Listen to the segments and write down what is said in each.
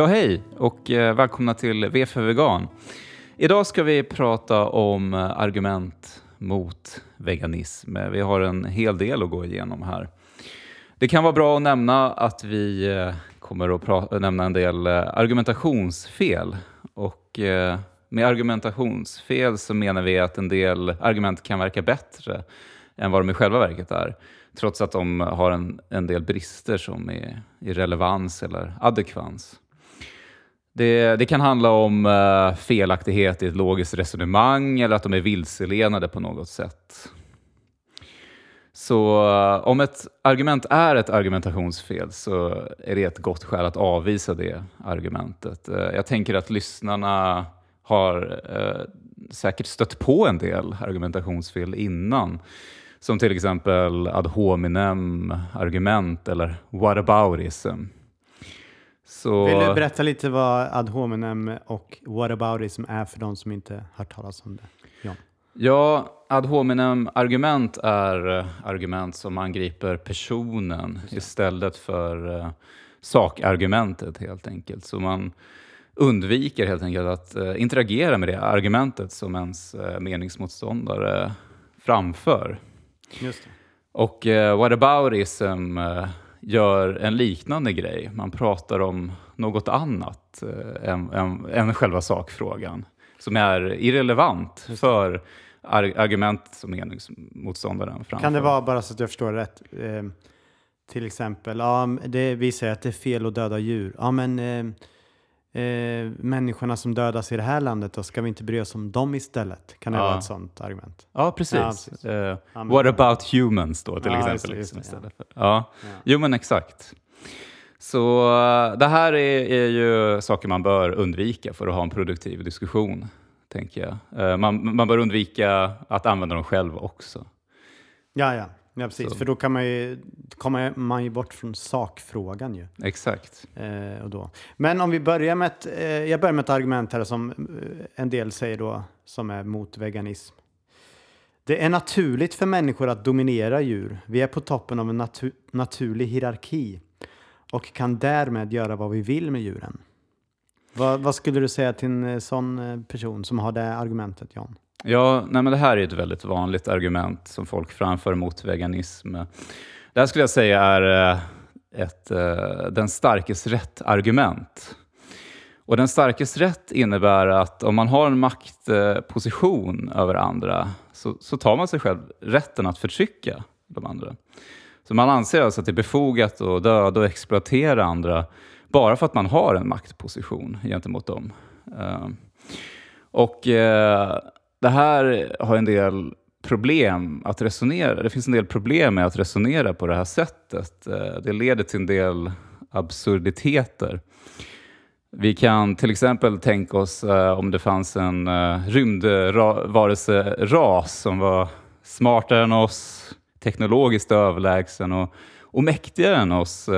Ja, hej och eh, välkomna till VF för vegan. Idag ska vi prata om eh, argument mot veganism. Eh, vi har en hel del att gå igenom här. Det kan vara bra att nämna att vi kommer att nämna en del argumentationsfel. Och med argumentationsfel så menar vi att en del argument kan verka bättre än vad de i själva verket är. Trots att de har en, en del brister som är i relevans eller adekvans. Det, det, kan handla om uh, felaktighet i ett logiskt resonemang eller att de är vilseledande på något sätt. Så uh, om ett argument är ett argumentationsfel så är det ett gott skäl att avvisa det argumentet. Uh, jag tänker att lyssnarna har säkert stött på en del argumentationsfel innan. Som till exempel ad hominem argument eller whataboutism. Så... Vill du berätta lite vad ad hominem och whataboutism är för de som inte hört talas om det? Ja, ja ad hominem argument är eh, argument som angriper personen istället för uh, sakargumentet helt enkelt. Så man undviker helt enkelt att uh, interagera med det argumentet som ens uh, meningsmotståndare framför. Just det. Och uh, whataboutism gör en liknande grej. Man pratar om något annat eh, än, än, än själva sakfrågan som är irrelevant för argument som meningsmotståndaren framför. Kan det vara, bara så att jag förstår rätt, eh, till exempel, ja, det, vi säger att det är fel att döda djur. Ja, men eh, eh, människorna som dödas i det här landet, då ska vi inte bry oss om dem istället? Kan det ja. vara ett sånt argument? Ja, precis. Ja, precis. Uh, what about humans då till exempel? Just, liksom, just, istället för. Ja. Jo, men exakt. Så uh, det här är, är, ju saker man bör undvika för att ha en produktiv diskussion, tänker jag. Uh, man, man bör undvika att använda dem själv också. Ja, ja. Ja, precis. Så. För då kan man ju, kommer man ju bort från sakfrågan ju. Exakt. Eh, och då. Men om vi börjar med ett, eh, jag börjar med ett argument här som eh, en del säger då, som är mot veganism. Det är naturligt för människor att dominera djur. Vi är på toppen av en natu naturlig hierarki och kan därmed göra vad vi vill med djuren. Vad, vad skulle du säga till en eh, sån eh, person som har det argumentet, John? Ja, nej men det här är ett väldigt vanligt argument som folk framför mot veganism. Det här skulle jag säga är eh, ett eh, den starkes rätt-argument. Och den starkes rätt innebär att om man har en maktposition över andra så, så tar man sig själv rätten att förtrycka de andra. Så man anser alltså att det är befogat att döda och exploatera andra bara för att man har en maktposition gentemot dem. Eh, och det här har en del problem att resonera. Det finns en del problem med att resonera på det här sättet. Eh, det leder till en del absurditeter. Vi kan till exempel tänka oss eh, om det fanns en rymdvarelseras rymdvarelse-ras som var smartare än oss, teknologiskt överlägsen och, och mäktigare än oss.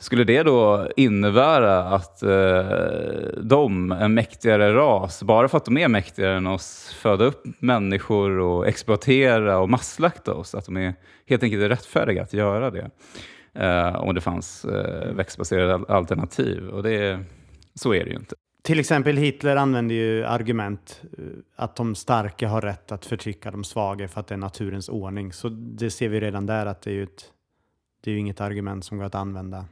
Skulle det då innebära att eh, de, en mäktigare ras, bara för att de är mäktigare än oss, föda upp människor och exploatera och masslakta oss, att de är helt enkelt är rättfärdiga att göra det? Eh, om det fanns eh, växtbaserade alternativ. Och det, så är det ju inte. Till exempel Hitler använde ju argument eh, att de starka har rätt att förtrycka de svaga för att det är naturens ordning. Så det ser vi redan där att det är ju ett, det är inget argument som går att använda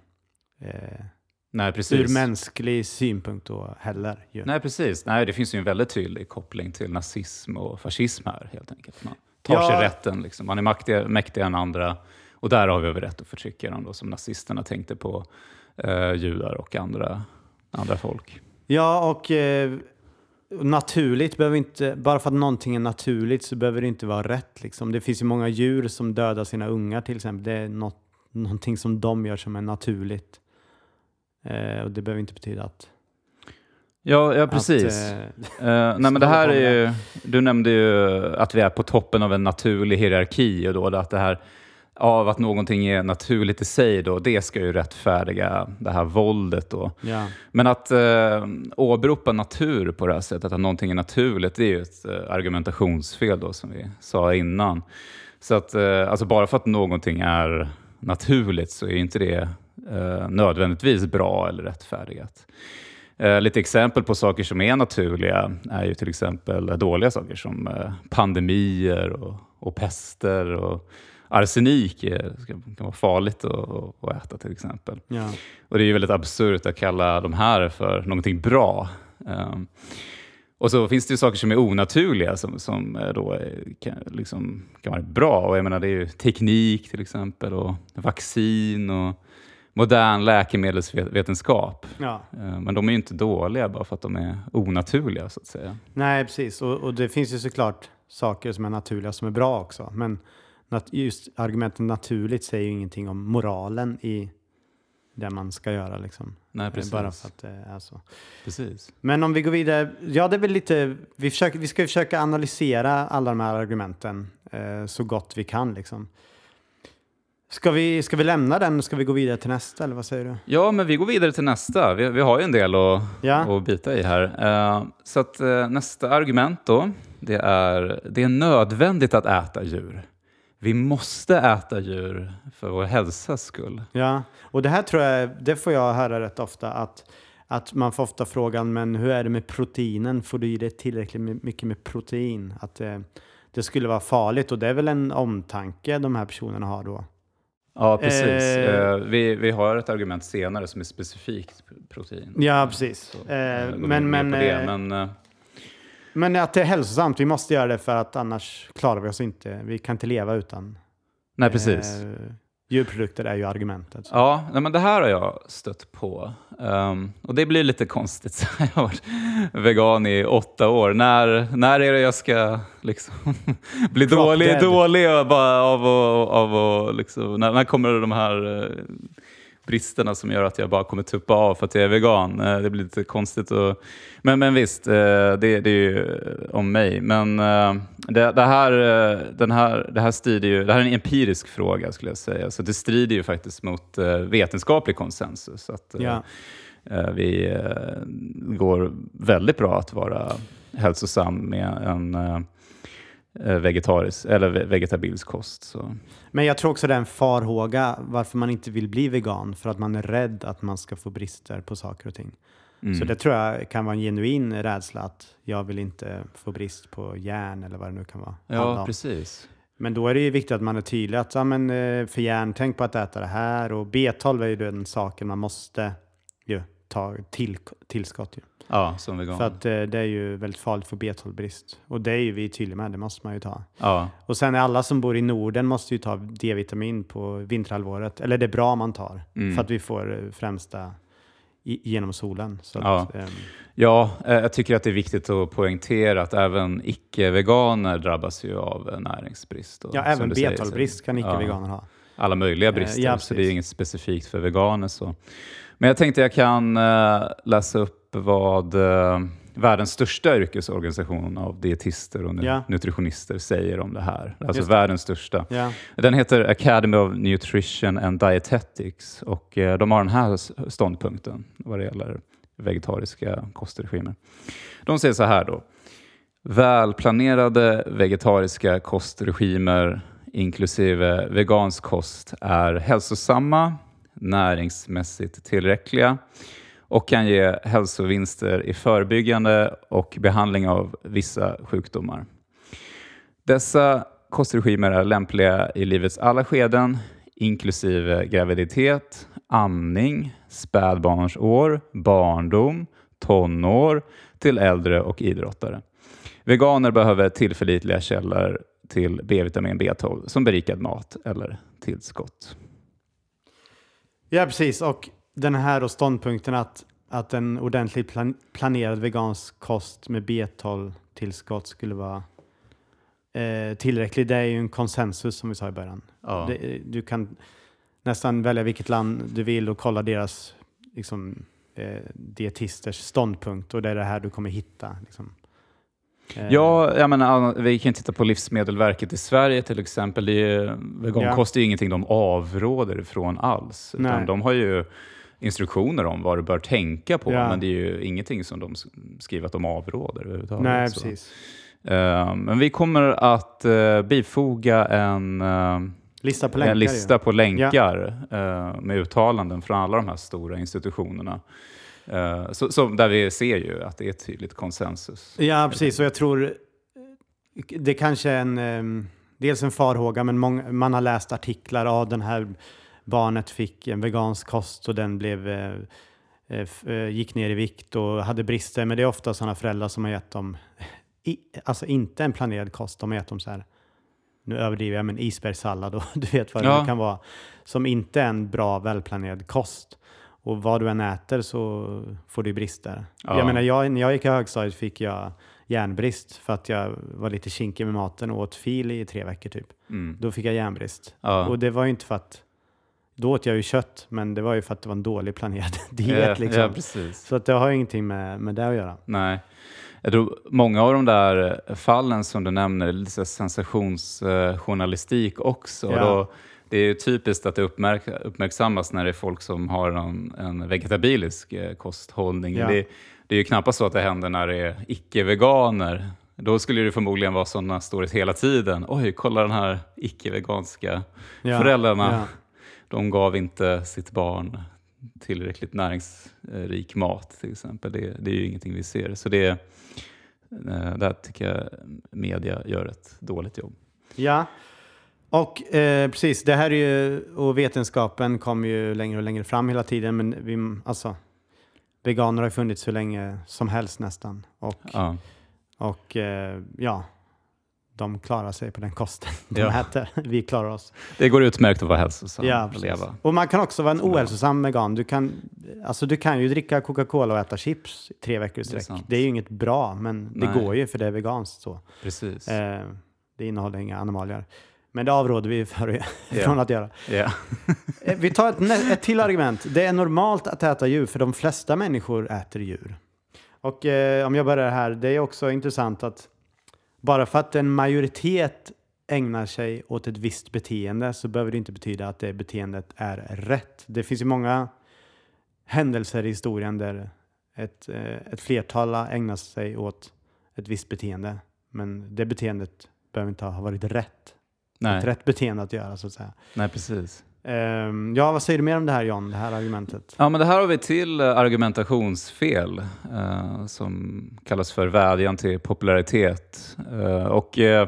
eh, Nej, precis. ur mänsklig synpunkt då heller. Ju. Nej, precis. Nej, det finns ju en väldigt tydlig koppling till nazism och fascism här helt enkelt. Man tar ja. sig rätten, liksom. man är mäktigare, mäktigare än andra och där har vi väl rätt att förtrycka dem då, som nazisterna tänkte på eh, judar och andra, andra folk. Ja, och eh, naturligt behöver inte, bara för att någonting är naturligt så behöver det inte vara rätt. Liksom. Det finns ju många djur som dödar sina ungar till exempel. Det är något, någonting som de gör som är naturligt. Eh, och det behöver inte betyda att Ja, ja precis. Att, eh, uh, nej, men det här är ju, du nämnde ju att vi är på toppen av en naturlig hierarki och då att det här av att någonting är naturligt i sig, då, det ska ju rättfärdiga det här våldet. Då. Ja. Men att eh, åberopa natur på det här sättet, att någonting är naturligt, det är ju ett eh, argumentationsfel då, som vi sa innan. Så att, eh, alltså bara för att någonting är naturligt så är inte det eh, nödvändigtvis bra eller rättfärdigat. Eh, lite exempel på saker som är naturliga är ju till exempel dåliga saker som eh, pandemier och, och pester och arsenik är, kan vara farligt att, att äta till exempel. Ja. Och det är ju väldigt absurt att kalla de här för någonting bra. Um, och så finns det ju saker som är onaturliga som, som eh, då är, kan, liksom, kan vara bra. Och jag menar, det är ju teknik till exempel och vaccin och modern läkemedelsvetenskap. Ja. Uh, men de är ju inte dåliga bara för att de är onaturliga så att säga. Nej, precis. Och, och det finns ju såklart saker som är naturliga som är bra också. Men just argumentet naturligt säger ju ingenting om moralen i det man ska göra. Liksom. Nej, Eh, precis. Bara för att det är så. precis. Men om vi går vidare. Ja, det är väl lite. Vi, försöker, vi ska försöka analysera alla de här argumenten eh, så gott vi kan. Liksom. Ska, vi, ska vi lämna den? Ska vi gå vidare till nästa? Eller vad säger du? Ja, men vi går vidare till nästa. Vi, vi har ju en del att, Ja. att bita i här. Eh, så att eh, nästa argument då, det är det är nödvändigt att äta djur. Vi måste äta djur för vår hälsas skull. Ja, och det här tror jag, det får jag höra rätt ofta att, att man får ofta frågan, men hur är det med proteinen? Får du i dig tillräckligt mycket med protein? Att eh, det skulle vara farligt och det är väl en omtanke de här personerna har då? Ja, precis. Eh. Eh, vi, vi har ett argument senare som är specifikt protein. Ja, precis. Så, Eh, eh, men, men, eh, men men att det är hälsosamt, vi måste göra det för att annars klarar vi oss inte. Vi kan inte leva utan. nej, precis. Djurprodukter är ju argumentet. Ja, nej, men det här har jag stött på. Ehm, och det blir lite konstigt. Jag har varit vegan i åtta år. När, när är det jag ska liksom bli Drop dålig, dead. dålig av, av, av, av av liksom, när, när kommer de här eh, bristerna som gör att jag bara kommer tuppa av för att jag är vegan? Eh, det blir lite konstigt. Och, men, men visst, eh, det, det är ju om mig. Men eh, det, det, här, eh, den här, det här strider ju, det här är en empirisk fråga skulle jag säga. Så det strider ju faktiskt mot eh, vetenskaplig konsensus. Att, eh, Ja. eh, vi eh, går väldigt bra att vara hälsosam med en eh, eh, vegetarisk eller ve- vegetabilisk kost. Så. Men jag tror också det är en farhåga varför man inte vill bli vegan. För att man är rädd att man ska få brister på saker och ting. Mm. Så det tror jag kan vara en genuin rädsla att jag vill inte få brist på järn eller vad det nu kan vara. Ja, precis. Men då är det ju viktigt att man är tydlig att ja, men, eh, för järn, tänk på att äta det här och B12 är ju den saken man måste ta till, tillskott. Ju. Ja, som vegan. För att eh, det är ju väldigt farligt för B12-brist. Och det är ju vi tydliga med, det måste man ju ta. ja, Och sen är alla som bor i Norden måste ju ta D-vitamin på vinterhalvåret. Eller det är bra man tar. Mm. För att vi får eh, främsta i, genom solen. Så Ja. att, ehm, ja eh, jag tycker att det är viktigt att poängtera att även icke-veganer drabbas ju av eh, näringsbrist. och ja, även du säger, så- B12-brist kan icke-veganer ha. alla möjliga brister, ja, så det är inget specifikt för veganer. Så. Men jag tänkte jag kan eh, läsa upp vad eh, världens största yrkesorganisation av dietister och Ja. nutritionister säger om det här. Alltså det. världens största. Ja. Den heter Academy of Nutrition and Dietetics och eh, de har den här ståndpunkten vad det gäller vegetariska kostregimer. De säger så här då. Välplanerade vegetariska kostregimer inklusive vegansk kost är hälsosamma, näringsmässigt tillräckliga och kan ge hälsovinster i förebyggande och behandling av vissa sjukdomar. Dessa kostregimer är lämpliga i livets alla skeden, inklusive graviditet, amning, spädbarnsår, barndom, tonår till äldre och idrottare. Veganer behöver tillförlitliga källor till B-vitamin B12 som berikad mat eller tillskott ja, precis. Och den här då ståndpunkten att, att en ordentligt plan, planerad vegansk kost med B12-tillskott skulle vara eh, tillräcklig. Det är ju en konsensus som vi sa i början. Ja. Det, du kan nästan välja vilket land du vill och kolla deras liksom, eh, dietisters ståndpunkt och det är det här du kommer hitta. Liksom. Eh, Ja, jag menar, vi kan titta på Livsmedelverket i Sverige till exempel. Det är, vegankost är ju ingenting de avråder ifrån alls. Utan Nej. de har ju instruktioner om vad du bör tänka på, Ja. men det är ju ingenting som de skriver att de avråder överhuvudtaget. Nej, så. precis. Eh, men vi kommer att uh, bifoga en, eh, Lista på länkar. en ju. lista på länkar eh, med uttalanden från alla de här stora institutionerna. Eh, så, så där vi ser ju att det är ett tydligt konsensus. Ja, precis. Och jag tror det kanske är en, eh, dels en farhåga, men många, man har läst artiklar av den här barnet fick en vegansk kost och den blev, eh, eh, eh, gick ner i vikt och hade brister. Men det är ofta sådana föräldrar som har gett dem, i, alltså inte en planerad kost, de har gett dem så här, nu överdriver jag, men isbergssallad och du vet vad Ja. det kan vara, som inte är en bra välplanerad kost. Och vad du än äter så får du brister. Ja. Jag menar, jag, när jag gick i högstadiet fick jag järnbrist för att jag var lite kinkig med maten och åt fil i tre veckor typ. Mm. Då fick jag järnbrist. Ja. Och det var ju inte för att, då åt jag ju kött, men det var ju för att det var en dålig planerad Ja, diet liksom. ja, precis. Så att det har ju ingenting med, med det att göra. Nej. Jag tror många av de där fallen som du nämner är lite sensationsjournalistik också. Ja. Då, det är typiskt att det uppmärk uppmärksammas när det är folk som har en, en vegetabilisk eh, kosthållning. Ja. Det, det är ju knappast så att det händer när det är icke-veganer. Då skulle det förmodligen vara sådana stories hela tiden. Oj, kolla den här icke-veganska Ja, föräldrarna. ja. De gav inte sitt barn tillräckligt näringsrik mat till exempel. Det, det är ju ingenting vi ser. Så det, eh, där tycker jag media gör ett dåligt jobb. Ja, och eh, precis, det här är ju, och vetenskapen kommer ju längre och längre fram hela tiden, men vi, alltså, veganer har ju funnits hur länge som helst nästan. Och, Ja, och eh, ja, de klarar sig på den kosten de Ja. äter. Vi klarar oss. det går utmärkt att vara hälsosam Ja, och leva. Och man kan också vara en ohälsosam vegan. Du kan, alltså, du kan ju dricka Coca-Cola och äta chips tre veckor i Det är sträck. Det är ju inget bra, men det Nej. går ju för det är veganskt så. Precis. Eh, det innehåller inga animalier. Men det avråder vi för, Ja. från att göra. Eh, Vi tar ett, ett till argument. Det är normalt att äta djur, för de flesta människor äter djur. Och eh, om jag börjar här, det är också intressant att bara för att en majoritet ägnar sig åt ett visst beteende så behöver det inte betyda att det beteendet är rätt. Det finns ju många händelser i historien där ett, eh, ett flertal har ägnat sig åt ett visst beteende, men det beteendet behöver inte ha varit rätt. Ett Nej. rätt beteende att göra så att säga. Nej, precis. Um, ja, vad säger du mer om det här John, det här argumentet? Ja, men det här har vi till eh, argumentationsfel uh, som kallas för vädjan till popularitet. Uh, och uh,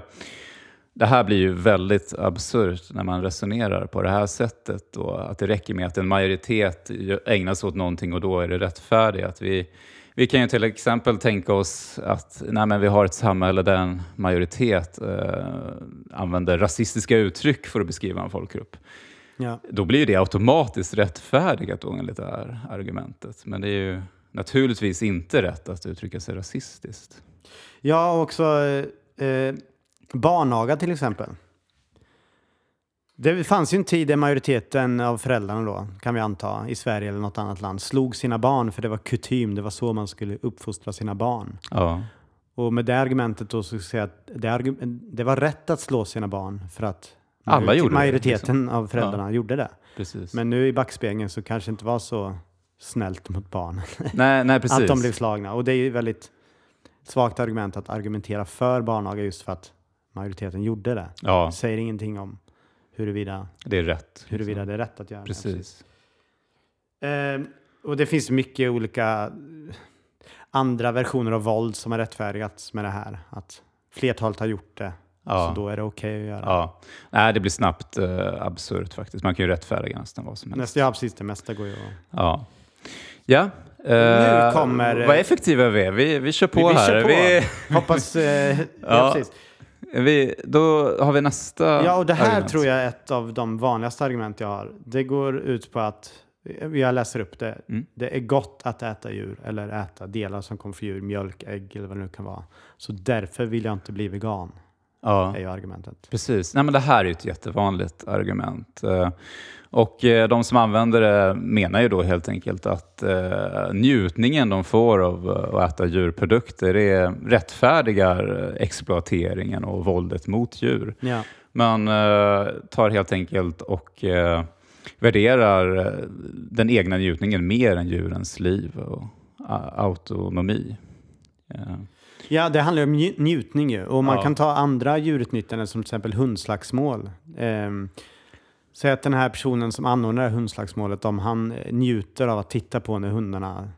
det här blir ju väldigt absurt när man resonerar på det här sättet. Då, att det räcker med att en majoritet ägnar sig åt någonting och då är det rättfärdigt. Att vi, vi kan ju till exempel tänka oss att nej, men vi har ett samhälle där en majoritet använder rasistiska uttryck för att beskriva en folkgrupp Ja. då blir det automatiskt rättfärdigat då enligt det här argumentet. Men det är ju naturligtvis inte rätt att uttrycka sig rasistiskt. Ja, också eh, barnaga till exempel. Det fanns ju en tid där majoriteten av föräldrarna då, kan vi anta, i Sverige eller något annat land, slog sina barn för det var kutym, det var så man skulle uppfostra sina barn. Ja, Och med det argumentet då så skulle jag säga att det, det var rätt att slå sina barn för att Alla gjorde det, majoriteten liksom. av föräldrarna gjorde det. precis. Men nu i backspegeln så kanske det inte var så snällt mot barnen. nej, nej, precis. Att de blev slagna. Och det är ju väldigt svagt argument att argumentera för barnaga just för att majoriteten gjorde det. Ja, Det säger ingenting om huruvida, det är rätt. huruvida det är rätt att göra det. Precis. Eh, och det finns mycket olika andra versioner av våld som har rättfärdigats med det här. Att flertalet har gjort det, Ja. så då är det okej att göra. Ja. Nej, det blir snabbt eh, absurt faktiskt. Man kan ju rättfärdiga nästan vad som helst. Nästa, ja, precis. Det mesta går ju att... Ja. Ja. Nu eh, kommer- Vad effektiva vi är. Vi, vi kör på vi, vi här. kör på. Vi, Hoppas... Eh. Ja. precis. vi, då har vi nästa Ja, och det här argument. tror jag är ett av de vanligaste argument jag har. Det går ut på att, jag läser upp det, Mm. det är gott att äta djur eller äta delar som kommer från djur, mjölk, ägg eller vad det nu kan vara. Så därför vill jag inte bli vegan, Ja. är ju argumentet. Precis. Nej, men det här är ett jättevanligt argument. Eh, Och eh, de som använder det menar ju då helt enkelt att eh, njutningen de får av att äta djurprodukter är rättfärdigar exploateringen och våldet mot djur. Ja, Man tar helt enkelt och värderar den egna njutningen mer än djurens liv och autonomi. Ja det handlar om nju- njutning ju. Och man Ja. kan ta andra djurutnyttjanden som till exempel hundslagsmål. Ehm, Säg att den här personen som anordnar hundslagsmålet, om han eh, njuter av att titta på när hundarna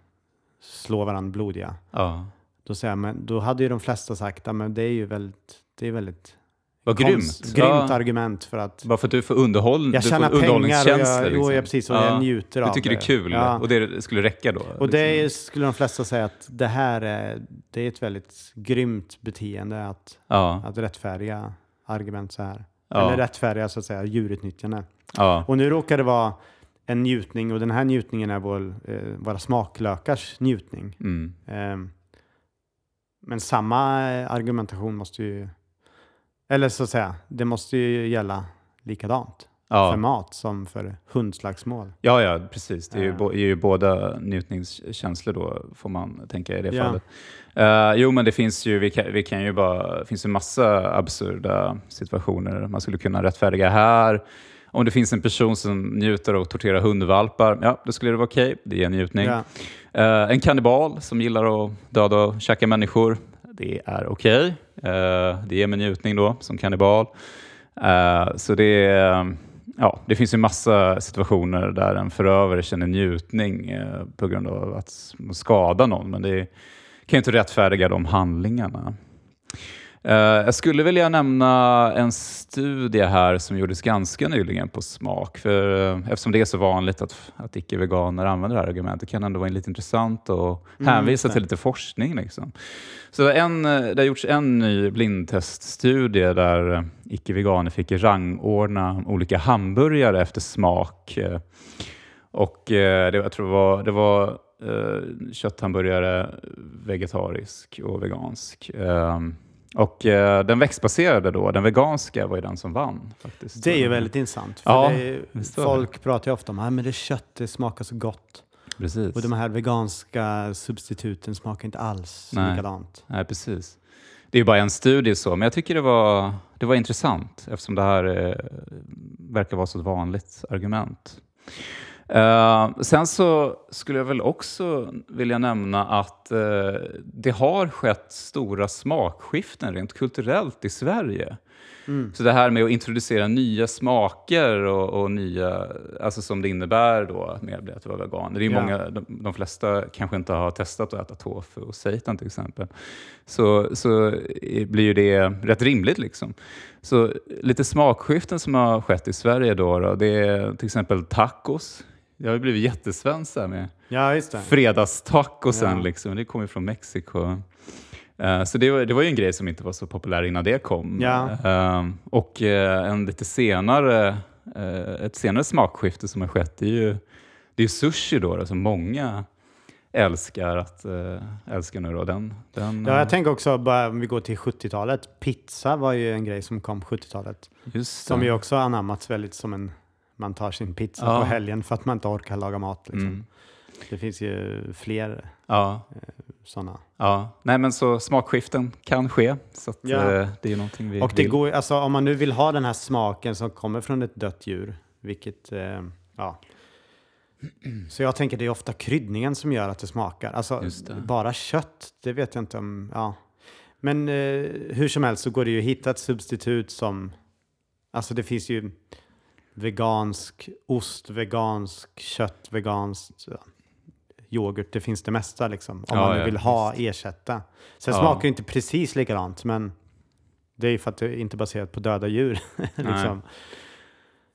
slår varandra blodiga. Ja. Då, säger jag, men, då hade ju de flesta sagt att det är ju väldigt, det är väldigt Vad konst- grymt. grymt Ja. argument för att Bara för att du får underhåll, jag du får underhållningskänsla. jag, liksom. ja, precis, och Ja. jag njuter Du av tycker det är kul Ja. och det skulle räcka då? Och det liksom. skulle de flesta säga att det här är, det är ett väldigt grymt beteende att, ja. att rättfärdiga argument så här. Ja. Eller rättfärdiga så att säga djurutnyttjande. Ja. Och nu råkar det vara en njutning och den här njutningen är vår, eh, våra smaklökars njutning. Mm. Ehm, men samma eh, argumentation måste ju, eller så att säga, det måste ju gälla likadant för Ja. mat som för hundslagsmål. ja, ja, precis. Det är ju, bo- är ju båda njutningskänslor då, får man tänka i det Ja. fallet. Eh, jo, men det finns ju, vi kan, vi kan ju bara, finns ju massa absurda situationer man skulle kunna rättfärdiga här. Om det finns en person som njuter av att tortera hundvalpar, ja, då skulle det vara okej. Det är en njutning. Ja. Eh, en kannibal som gillar att döda och käka människor, det är okej. Eh, det ger mig njutning då, som kannibal. Eh, så det, eh, ja, det finns ju massa situationer där en förövare känner njutning eh, på grund av att skada någon, men det kan ju inte rättfärdiga de handlingarna. Eh, jag skulle vilja nämna en studie här som gjordes ganska nyligen på smak. För, eh, eftersom det är så vanligt att, att icke-veganer använder det här argumentet kan det ändå vara lite intressant att Mm, hänvisa till lite forskning. Liksom. Så en, eh, det har gjorts en ny blindteststudie där icke-veganer fick rangordna olika hamburgare efter smak. Och eh, det, jag tror det var, det var kötthamburgare, vegetarisk och vegansk. Ehm, och eh, den växtbaserade då, den veganska var ju den som vann. faktiskt. Det är ju väldigt intressant. För Ja, det är, visst var det. folk pratar ju ofta om att men det kött det smakar så gott. Precis. Och de här veganska substituten smakar inte alls Nej. likadant. Nej, precis. Det är ju bara en studie så, men jag tycker det var, det var intressant eftersom det här eh, verkar vara så ett vanligt argument. Eh, sen så skulle jag väl också vilja nämna att eh, det har skett stora smakskiften rent kulturellt i Sverige. Mm. Så det här med att introducera nya smaker och, och nya, alltså som det innebär då med att vara vegan. Det är Ja. många, de, de flesta kanske inte har testat att äta tofu och seitan till exempel. Så, så blir ju det rätt rimligt liksom. Så lite smakskiften som har skett i Sverige då, då det är till exempel tacos. Det har ju blivit jättesvenskt där med Ja, just det. fredagstacosen. Ja. Liksom. Det kommer från Mexiko. Eh, så det var, det var ju en grej som inte var så populär innan det kom. Ja. Eh, och eh, en lite senare, eh, ett senare smakskifte som har skett det är ju, det är sushi då, då som många älskar att äh, älska nu då. Den, den, Ja, jag tänker också, bara om vi går till 70-talet. Pizza var ju en grej som kom på 70-talet. just Som ju också anammats väldigt som en... Man tar sin pizza Ja. på helgen för att man inte orkar laga mat. Liksom. Mm. Det finns ju fler Ja, sådana. ja. Nej men så smakskiften kan ske. Så att, Ja. eh, det är ju någonting vi Och det vill. går, alltså, om man nu vill ha den här smaken som kommer från ett dött djur, vilket, eh, ja. Så jag tänker det är ofta kryddningen som gör att det smakar. Alltså det. bara kött, det vet jag inte om, ja. Men eh, hur som helst så går det ju att hitta ett substitut som, alltså det finns ju vegansk ost, vegansk kött, vegansk ja, yoghurt, det finns det mesta liksom. Om Ja, man ja, vill ha, ersätta. Sen Ja. smakar det inte precis likadant, men det är ju för att det är inte baserat på döda djur. liksom.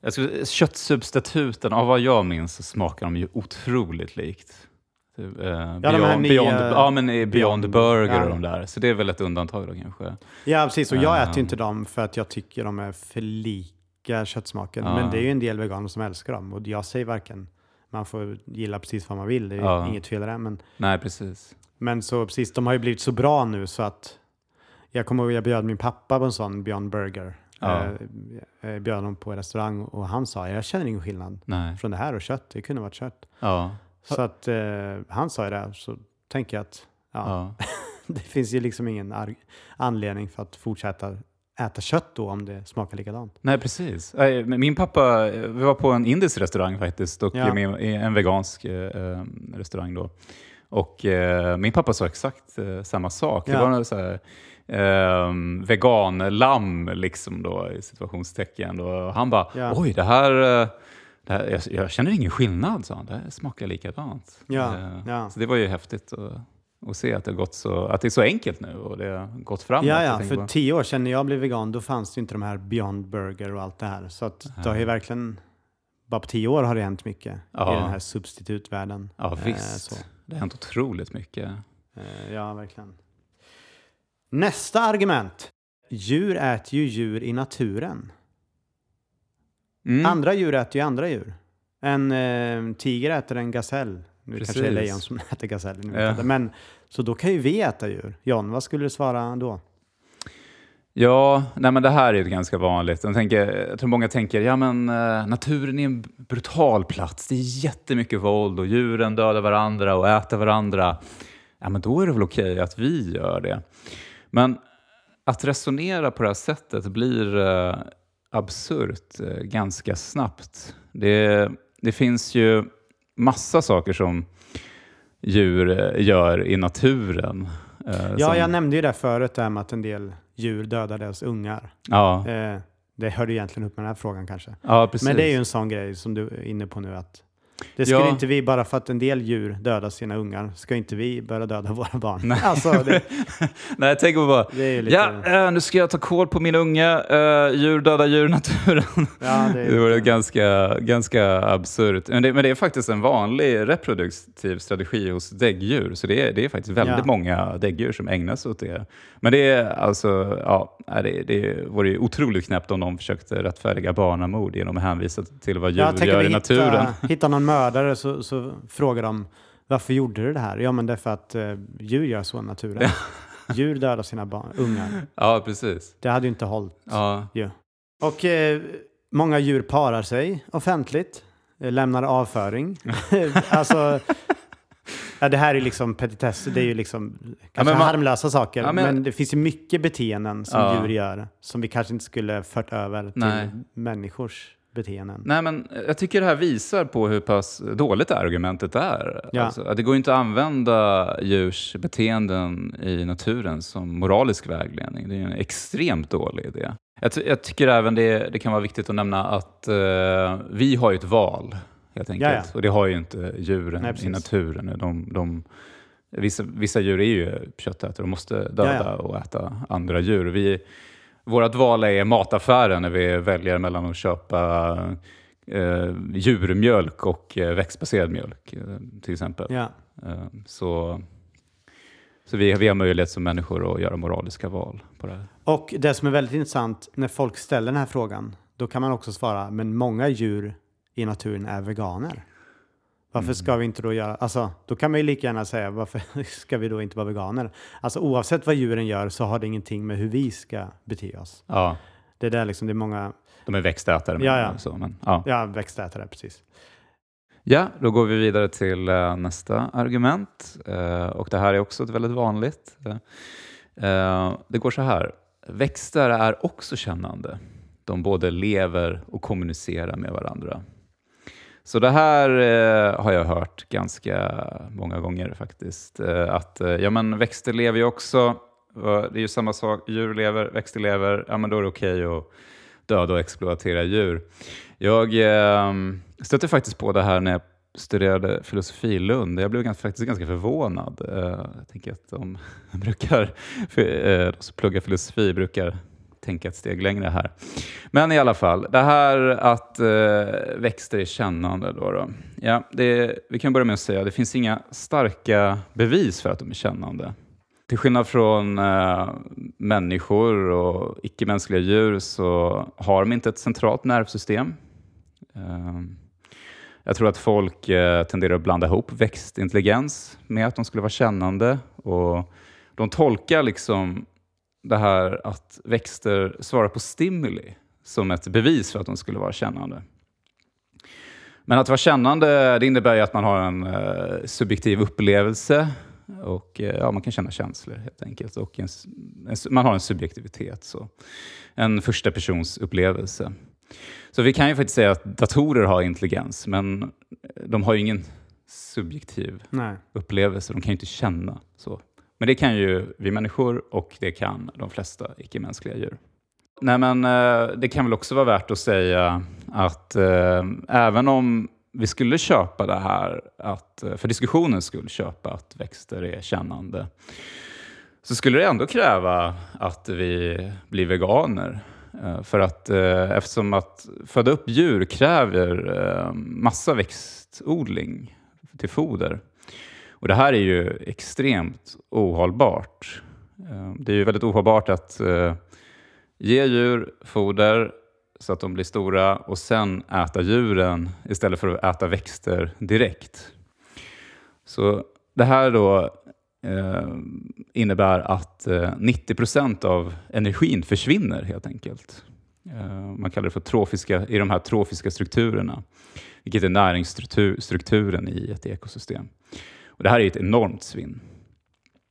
Jag skulle, köttsubstituten, av vad jag minns så smakar de ju otroligt likt. Typ, eh, här beyond, nya- beyond, ja, men Beyond, Beyond- Burger ja. och de där. Så det är väl ett undantag då kanske. Ja, precis. Och jag äter ju Um. inte dem för att jag tycker de är för lika köttsmaken. Ja. Men det är ju en del veganer som älskar dem. Och jag säger varken, man får gilla precis vad man vill, det är Ja. inget fel det. Men, Nej, precis. men så precis, de har ju blivit så bra nu så att jag kommer ihåg jag bjöd min pappa på en sån Beyond Burger. Ja. Eh, jag bjöd honom på en restaurang och han sa jag känner ingen skillnad Nej. från det här och kött. Det kunde varit kött. Ja. Så att eh, han sa ju det, så tänker jag att ja, det finns ju liksom ingen anledning för att fortsätta äta kött då om det smakar likadant. Nej, precis. Min pappa, eh, vi var på en indisk restaurang faktiskt, och Ja. en vegansk eh, eh, restaurang då. Och eh, min pappa sa exakt eh, samma sak. Det Ja. var något så här, um, veganlamm, liksom då, i situationstecken. Och han bara, Ja. oj, det här, eh, det här jag, jag känner ingen skillnad, sa han. Det här smakar likadant. Ja, Eh, ja. Så det var ju häftigt att, att se att det, gått så, att det är så enkelt nu och det har gått framåt. Ja, ja, för på- tio år sedan när jag blev vegan då fanns det inte de här Beyond Burger och allt det här. Så att det har ju verkligen, bara på tio år har det hänt mycket Ja. i den här substitutvärlden. Ja, Eh, visst. så. Det har hänt otroligt mycket. Eh, Ja, verkligen. Nästa argument. Djur äter ju djur i naturen. Mm. Andra djur äter ju andra djur. En eh, tiger äter en gasell. Nu kanske det är Precis. lejon som äter gaseller. Ja. Men, så då kan ju vi äta djur. John, vad skulle du svara då? Ja, nej men det här är ju ganska vanligt. Jag, tänker, jag tror många tänker, ja men eh, naturen är en brutal plats. Det är jättemycket våld och djuren dödar varandra och äter varandra. Ja men då är det väl okej att vi gör det. Men att resonera på det här sättet blir eh, absurt eh, ganska snabbt. Det, det finns ju massa saker som djur eh, gör i naturen. eh, Ja, som, jag nämnde ju det förut, det här med att en del djur dödar deras ungar. ja, Eh, det hörde egentligen upp med den här frågan kanske. ja, precis. Men det är ju en sån grej som du är inne på nu att det skulle Ja. inte vi, bara för att en del djur dödar sina ungar, ska inte vi börja döda våra barn. Alltså, det, Nej, jag tänker bara, lite... ja, eh, nu ska jag ta koll på min unge, uh, djur dödar djur naturen. ja, det Det lite- ganska, ganska absurt. Men det, men det är faktiskt en vanlig reproduktiv strategi hos däggdjur, så det är, det är faktiskt väldigt Ja. många däggdjur som ägnar sig åt det. Men det är alltså, ja, nej, det, det vore ju otroligt knäppt om de försökte rättfärdiga barnamord genom att hänvisa till vad djur tänk gör i naturen. hittar, hittar någon mördare så, så frågar de varför gjorde du det här? Ja, men det är för att eh, djur gör så i naturen. djur dödar sina barn, ungar. Ja, precis. Det hade ju inte hållit. Ja, ju. Och eh, många djur parar sig offentligt, eh, lämnar avföring. alltså, ja, det här är liksom petitesser, det är ju liksom kanske men man- harmlösa saker. Ja, men, men- det finns ju mycket beteenden som Ja. djur gör som vi kanske inte skulle fört över till Nej. människors beteenden. Nej, men jag tycker det här visar på hur pass dåligt argumentet är. Ja. Alltså, det går inte att använda djurs beteenden i naturen som moralisk vägledning. Det är en extremt dålig idé. Jag, jag tycker även det, det kan vara viktigt att nämna att eh, vi har ju ett val, helt enkelt. Ja, ja. Och det har ju inte djuren Nej, i naturen. De, de, vissa, vissa djur är ju köttätare och måste döda Ja, ja. och äta andra djur. Vi, vårt val är mataffären när vi väljer mellan att köpa eh, djurmjölk och eh, växtbaserad mjölk eh, till exempel. Ja. Eh, så så vi, vi har möjlighet som människor att göra moraliska val på det här. Och det som är väldigt intressant när folk ställer den här frågan, då kan man också svara, men många djur i naturen är veganer. Varför ska vi inte då göra, alltså då kan man ju lika gärna säga, varför ska vi då inte vara veganer? Alltså oavsett vad djuren gör så har det ingenting med hur vi ska bete oss. Ja, Det är där liksom, det är många, de är växtätare. Ja, ja. Så, men, ja. ja växtätare precis. Ja, då går vi vidare till eh, nästa argument. Eh, och det här är också ett väldigt vanligt. Eh, det går så här. Växter är också kännande. De både lever och kommunicerar med varandra. Så det här eh, har jag hört ganska många gånger faktiskt. Eh, att eh, ja, men växter lever ju också. Det är ju samma sak. Djur lever, växter lever. Ja, men då är det okej att döda och exploatera djur. Jag eh, stötte faktiskt på det här när jag studerade filosofi i Lund. Jag blev ganska, faktiskt ganska förvånad. Eh, jag tänker att de brukar, eh, de som pluggar filosofi brukar tänka ett steg längre här. Men i alla fall, det här att eh, växter är kännande. Då då. Ja, det, vi kan börja med att säga att det finns inga starka bevis för att de är kännande. Till skillnad från eh, människor och icke-mänskliga djur så har de inte ett centralt nervsystem. Eh, jag tror att folk eh, tenderar att blanda ihop växtintelligens med att de skulle vara kännande. Och de tolkar liksom det här att växter svarar på stimuli som ett bevis för att de skulle vara kännande. Men att vara kännande det innebär ju att man har en eh, subjektiv upplevelse och eh, ja, man kan känna känslor helt enkelt. Och en, en, man har en subjektivitet, så. en första persons upplevelse. Så vi kan ju faktiskt säga att datorer har intelligens, men de har ju ingen subjektiv Nej. upplevelse. De kan ju inte känna så. Men det kan ju vi människor och det kan de flesta icke-mänskliga djur. Nej, men eh, det kan väl också vara värt att säga att eh, även om vi skulle köpa det här, att, eh, för diskussionens skull köpa att växter är kännande, så skulle det ändå kräva att vi blir veganer. Eh, för att eh, eftersom att föda upp djur kräver eh, massa växtodling till foder. Och det här är ju extremt ohållbart. Eh, det är ju väldigt ohållbart att eh, ge djur foder så att de blir stora och sen äta djuren istället för att äta växter direkt. Så det här då eh, innebär att eh, 90 procent av energin försvinner helt enkelt. Eh, man kallar det för trofiska, i de här trofiska strukturerna, vilket är näringsstrukturen i ett ekosystem. Och det här är ett enormt svinn.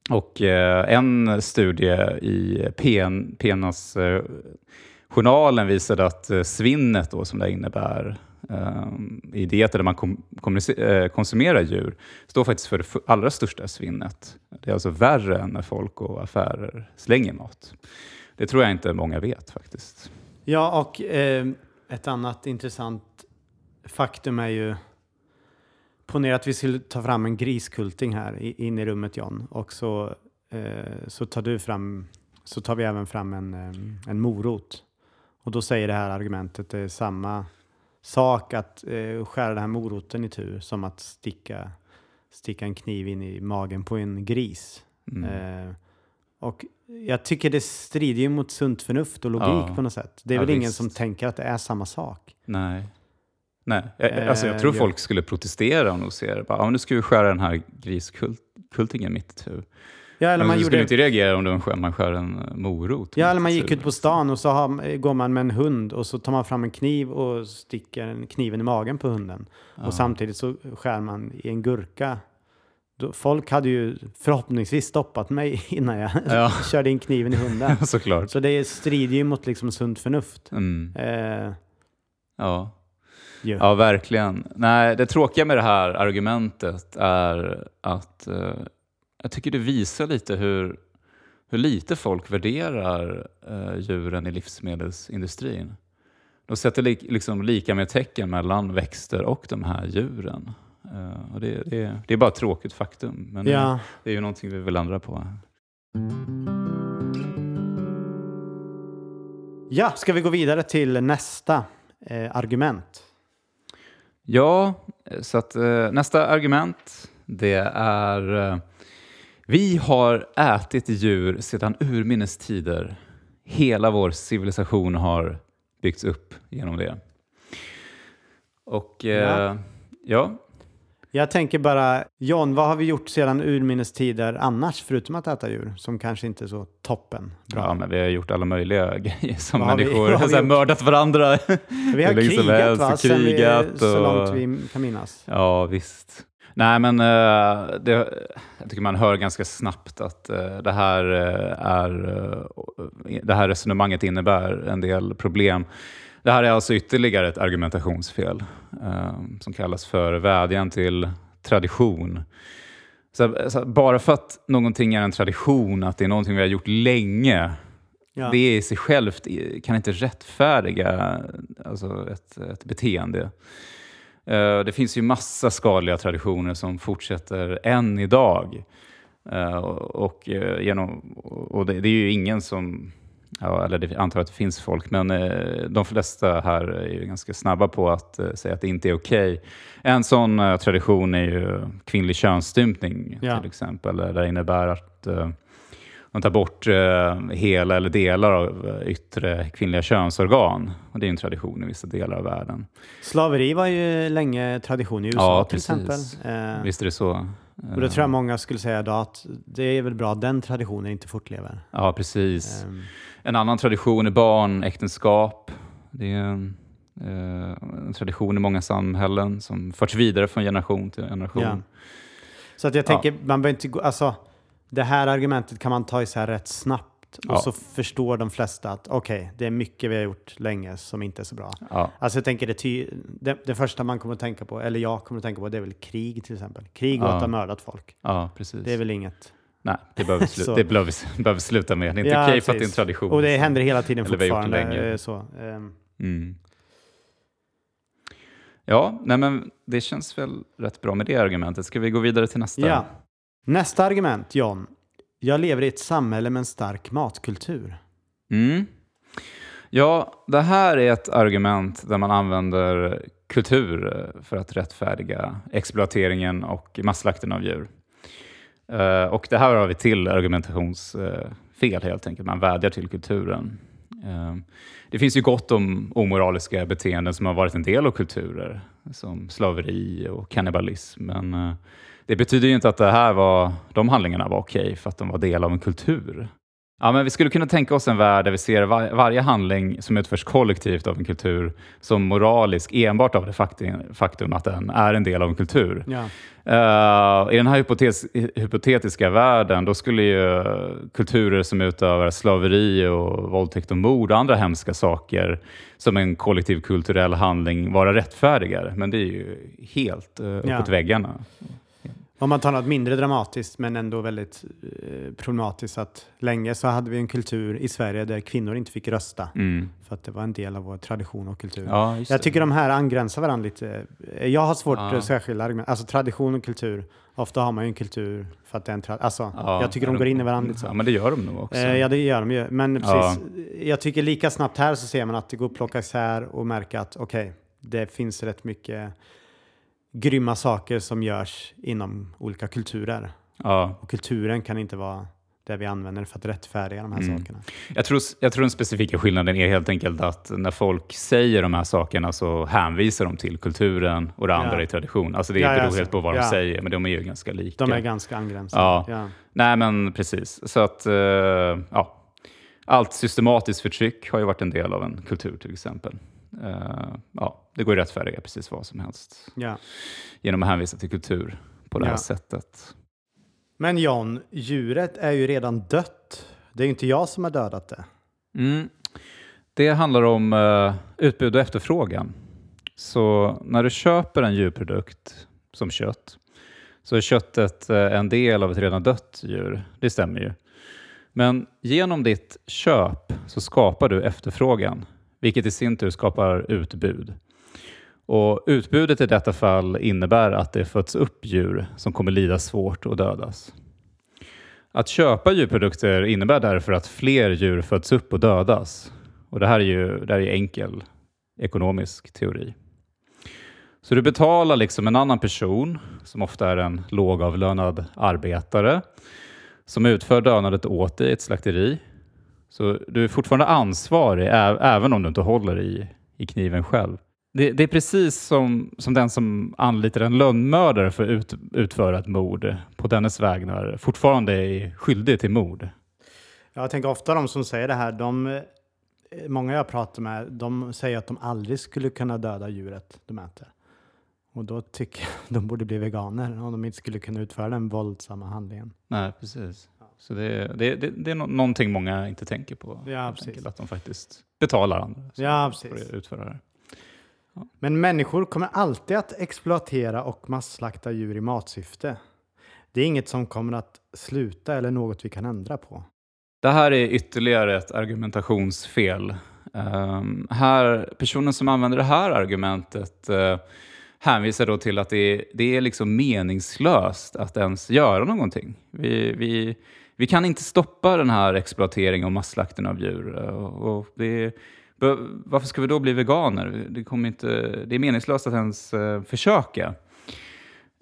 Och eh, en studie i PN, PNAS-journalen eh, visade att eh, svinnet då, som det innebär i dieter där man konsumerar djur står faktiskt för det allra största svinnet. Det är alltså värre än när folk och affärer slänger mat. Det tror jag inte många vet faktiskt. Ja, och eh, ett annat intressant faktum är ju Ponera att vi skulle ta fram en griskulting här in i rummet John och så, eh, så tar du fram så tar vi även fram en, eh, en morot. Och då säger det här argumentet det är samma sak att eh, skära den här moroten i tur som att sticka, sticka en kniv in i magen på en gris. Mm. Eh, och jag tycker det strider ju mot sunt förnuft och logik ja. på något sätt. Det är ja, väl visst. ingen som tänker att det är samma sak. Nej. Nej, jag, alltså jag tror eh, folk skulle protestera om de ser det. ja, nu ska vi skära den här griskultingen mitt i Ja, eller man gjorde... skulle inte reagera om man skär en eh, morot. Ja, eller man gick ut på stan och så har, går man med en hund och så tar man fram en kniv och sticker kniven i magen på hunden. Ja. Och samtidigt så skär man i en gurka. Folk hade ju förhoppningsvis stoppat mig innan jag ja. körde in kniven i hunden. Såklart. Så det strider ju mot liksom sunt förnuft. Mm. Eh, ja. Yeah. Ja, verkligen. Nej, det tråkiga med det här argumentet är att eh, jag tycker det visar lite hur, hur lite folk värderar eh, djuren i livsmedelsindustrin. De sätter li, liksom lika med tecken mellan växter och de här djuren. Uh, och det, det, det, är bara ett tråkigt faktum, men ja. det, det, är ju någonting vi vill ändra på. Ja, ska vi gå vidare till nästa eh, argument? Ja, så att eh, nästa argument det är eh, vi har ätit djur sedan urminnes tider. Hela vår civilisation har byggts upp genom det. Och eh, ja. Ja. Jag tänker bara, John, vad har vi gjort sedan urminnes tider annars, förutom att äta djur, som kanske inte är så toppen bra? Ja, men vi har gjort alla möjliga grejer som vad människor. Vi, vi har mördat varandra. Vi har krigat, va? Krigat vi, och... Så långt vi kan minnas. Ja, visst. Nej, men uh, det, jag tycker man hör ganska snabbt att uh, det, här, uh, är, det här resonemanget innebär en del problem. Det här är alltså ytterligare ett argumentationsfel som kallas för vädjan till tradition. Så, så, bara för att någonting är en tradition, att det är någonting vi har gjort länge, ja. det i sig självt kan inte rättfärdiga alltså ett, ett beteende. Eh, det finns ju massa skadliga traditioner som fortsätter än idag. Eh, och, eh, genom, och det, det är ju ingen som Ja, eller det, antar att det finns folk, men eh, de flesta här är ju ganska snabba på att eh, säga att det inte är okej. Okay. En sån eh, tradition är ju kvinnlig könsstympning ja. till exempel. Det innebär att man tar bort eh, hela eller delar av eh, yttre kvinnliga könsorgan. Och det är en tradition i vissa delar av världen. Slaveri var ju länge tradition i USA ja, till precis. exempel. Eh, Visst är det så. Och då tror jag många skulle säga då att det är väl bra att den traditionen inte fortlever. Ja, precis. Um, en annan tradition är barnäktenskap. Det är en, eh, en tradition i många samhällen som förts vidare från generation till generation. Ja. Så att jag tänker, ja. man behöver inte gå, alltså det här argumentet kan man ta isär rätt snabbt och ja. så förstår de flesta att okej, okay, det är mycket vi har gjort länge som inte är så bra. Ja. Alltså jag tänker det, ty det, det, första man kommer att tänka på, eller jag kommer att tänka på, det är väl krig till exempel. Krig och ja. att ha mördat folk. Ja, precis. Det är väl inget Nej, det behöver, slu- det behöver, behöver sluta med. Det är inte Ja, okej för att det är en tradition. Och det händer hela tiden Eller fortfarande. eh, Så. ehm. Mm. Ja, nej men det känns väl rätt bra med det argumentet. Ska vi gå vidare till nästa? Ja. Nästa argument, John. Jag lever i ett samhälle med en stark matkultur. Mm. Ja, det här är ett argument där man använder kultur eh, för att rättfärdiga exploateringen och masslakten av djur. Eh, och det här har vi till argumentationsfel helt enkelt. Man vädjar till kulturen. Eh, det finns ju gott om omoraliska beteenden som har varit en del av kulturer, som slaveri och kannibalism. Men eh, det betyder ju inte att det här var, de handlingarna var okej för att de var del av en kultur. Ja, men vi skulle kunna tänka oss en värld där vi ser var, varje handling som utförs kollektivt av en kultur som moralisk enbart av det faktum, faktum att den är en del av en kultur. Ja. Eh, I den här hypotes, hypotetiska världen då skulle ju kulturer som utövar slaveri och våldtäkt och mord och andra hemska saker som en kollektiv kulturell handling vara rättfärdigare. Men det är ju helt uh, uppåt Ja. väggarna. Om man tar något mindre dramatiskt men ändå väldigt eh, problematiskt att länge så hade vi en kultur i Sverige där kvinnor inte fick rösta Mm. för att det var en del av vår tradition och kultur. Ja, Jag tycker de här angränsar varandra lite. Eh, Jag har svårt Ja. att särskilja argument. Alltså tradition och kultur. Ofta har man ju en kultur för att det är en tradition. Alltså, Ja, jag tycker de ja, går in i varandra lite så. Ja, men det gör de nog också. Eh, ja, det gör de ju. Men precis, jag tycker lika snabbt här så ser man att det går att plocka isär och märka att okej, det finns rätt mycket grymma saker som görs inom olika kulturer. Ja. Och kulturen kan inte vara det vi använder för att rättfärdiga de här Mm. sakerna. Jag, tror, jag tror den specifika skillnaden är helt enkelt att när folk säger de här sakerna så hänvisar de till kulturen och det andra Ja. är tradition. Alltså det Ja, ja, beror så- helt på vad ja. de säger, men de är ju ganska lika. De är ganska angränsande. Ja. Ja. Nej, men precis. Så att, eh, ja. Allt systematiskt förtryck har ju varit en del av en kultur till exempel. Eh, ja, det går ju att rättfärdiga precis vad som helst Ja. genom att hänvisa till kultur på det här Ja. sättet. Men John, djuret är ju redan dött. Det är ju inte jag som har dödat det. Mm. Det handlar om eh, utbud och efterfrågan. Så när du köper en djurprodukt som kött så är köttet eh, en del av ett redan dött djur. Det stämmer ju. Men genom ditt köp så skapar du efterfrågan, vilket i sin tur skapar utbud. Och Utbudet i detta fall innebär att det föds upp djur som kommer lida svårt och dödas. Att köpa djurprodukter innebär därför att fler djur föds upp och dödas. Och det här är ju det här är enkel ekonomisk teori. Så du betalar liksom en annan person, som ofta är en lågavlönad arbetare, som utför dödandet åt dig i ett slakteri. Så du är fortfarande ansvarig även om du inte håller i, i kniven själv. Det, det är precis som, som den som anlitar en lönnmördare för att ut, utföra ett mord på dennes vägnar fortfarande är skyldig till mord. Jag tänker ofta de som säger det här, de, eh, många jag pratar med, de säger att de aldrig skulle kunna döda djuret de äter. Och då tycker jag de borde bli veganer om de inte skulle kunna utföra den våldsamma handlingen. Nej, precis. Så det, det, det, det är nå- någonting många inte tänker på. Ja, enkelt, Att de faktiskt betalar andra Ja, för att utföra det. Men människor kommer alltid att exploatera och masslakta djur i matsyfte. Det är inget som kommer att sluta eller något vi kan ändra på. Det här är ytterligare ett argumentationsfel. Ehm, här, personen som använder det här argumentet uh, hänvisar då till att det, det är liksom meningslöst att ens göra någonting. Vi, vi, vi kan inte stoppa den här exploateringen och masslakten av djur. Och, och det, varför ska vi då bli veganer? Det, kommer inte, det är meningslöst att ens eh, försöka.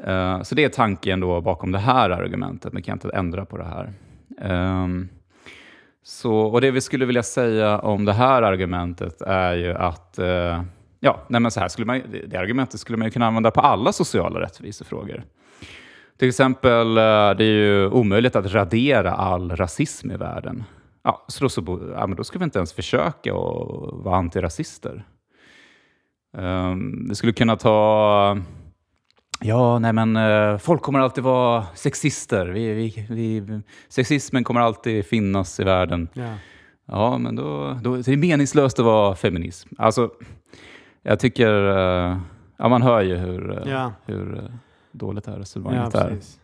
Eh, så det är tanken då bakom det här argumentet, Man kan inte ändra på det här. Ehm, så, och det vi skulle vilja säga om det här argumentet är ju att eh, ja, nej men så här skulle man, det, det argumentet skulle man ju kunna använda på alla sociala rättvisefrågor. Till exempel, eh, det är ju omöjligt att radera all rasism i världen. Ja, så då, så, ja, men då ska vi inte ens försöka att vara antirasister. Um, det skulle kunna ta... Ja, nej men eh, folk kommer alltid vara sexister. Vi, vi, vi, sexismen kommer alltid finnas i världen. Ja. Ja, men då, då det är meningslöst att vara feminism. Alltså, jag tycker... eh, ja, man hör ju hur, Ja. hur dåligt Ja, resonemanget är. precis.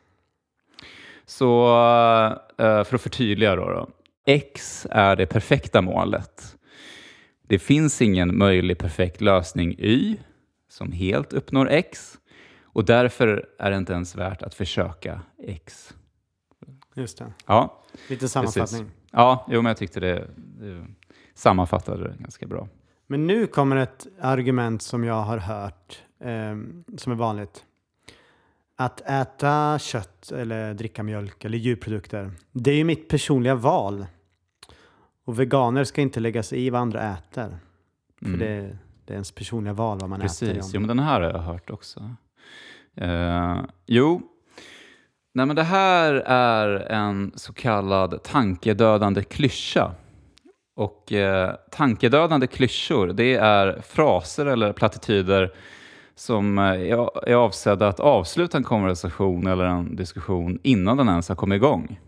Så eh, för att förtydliga då, då. X är det perfekta målet. Det finns ingen möjlig perfekt lösning Y som helt uppnår X och därför är det inte ens värt att försöka X. Just det. Ja, Lite sammanfattning. ja jo, men jag tyckte det, det sammanfattade det ganska bra. Men nu kommer ett argument som jag har hört eh, som är vanligt. Att äta kött eller dricka mjölk eller djurprodukter, det är ju mitt personliga val. Och veganer ska inte lägga sig i vad andra äter. För Mm. det, det är ens personliga val vad man äter. Precis, ja. jo, men den här har jag hört också. Eh, jo, Nej, men det här är en så kallad tankedödande klyscha. Och eh, tankedödande klyschor, det är fraser eller plattityder som eh, är avsedda att avsluta en konversation eller en diskussion innan den ens har kommit igång.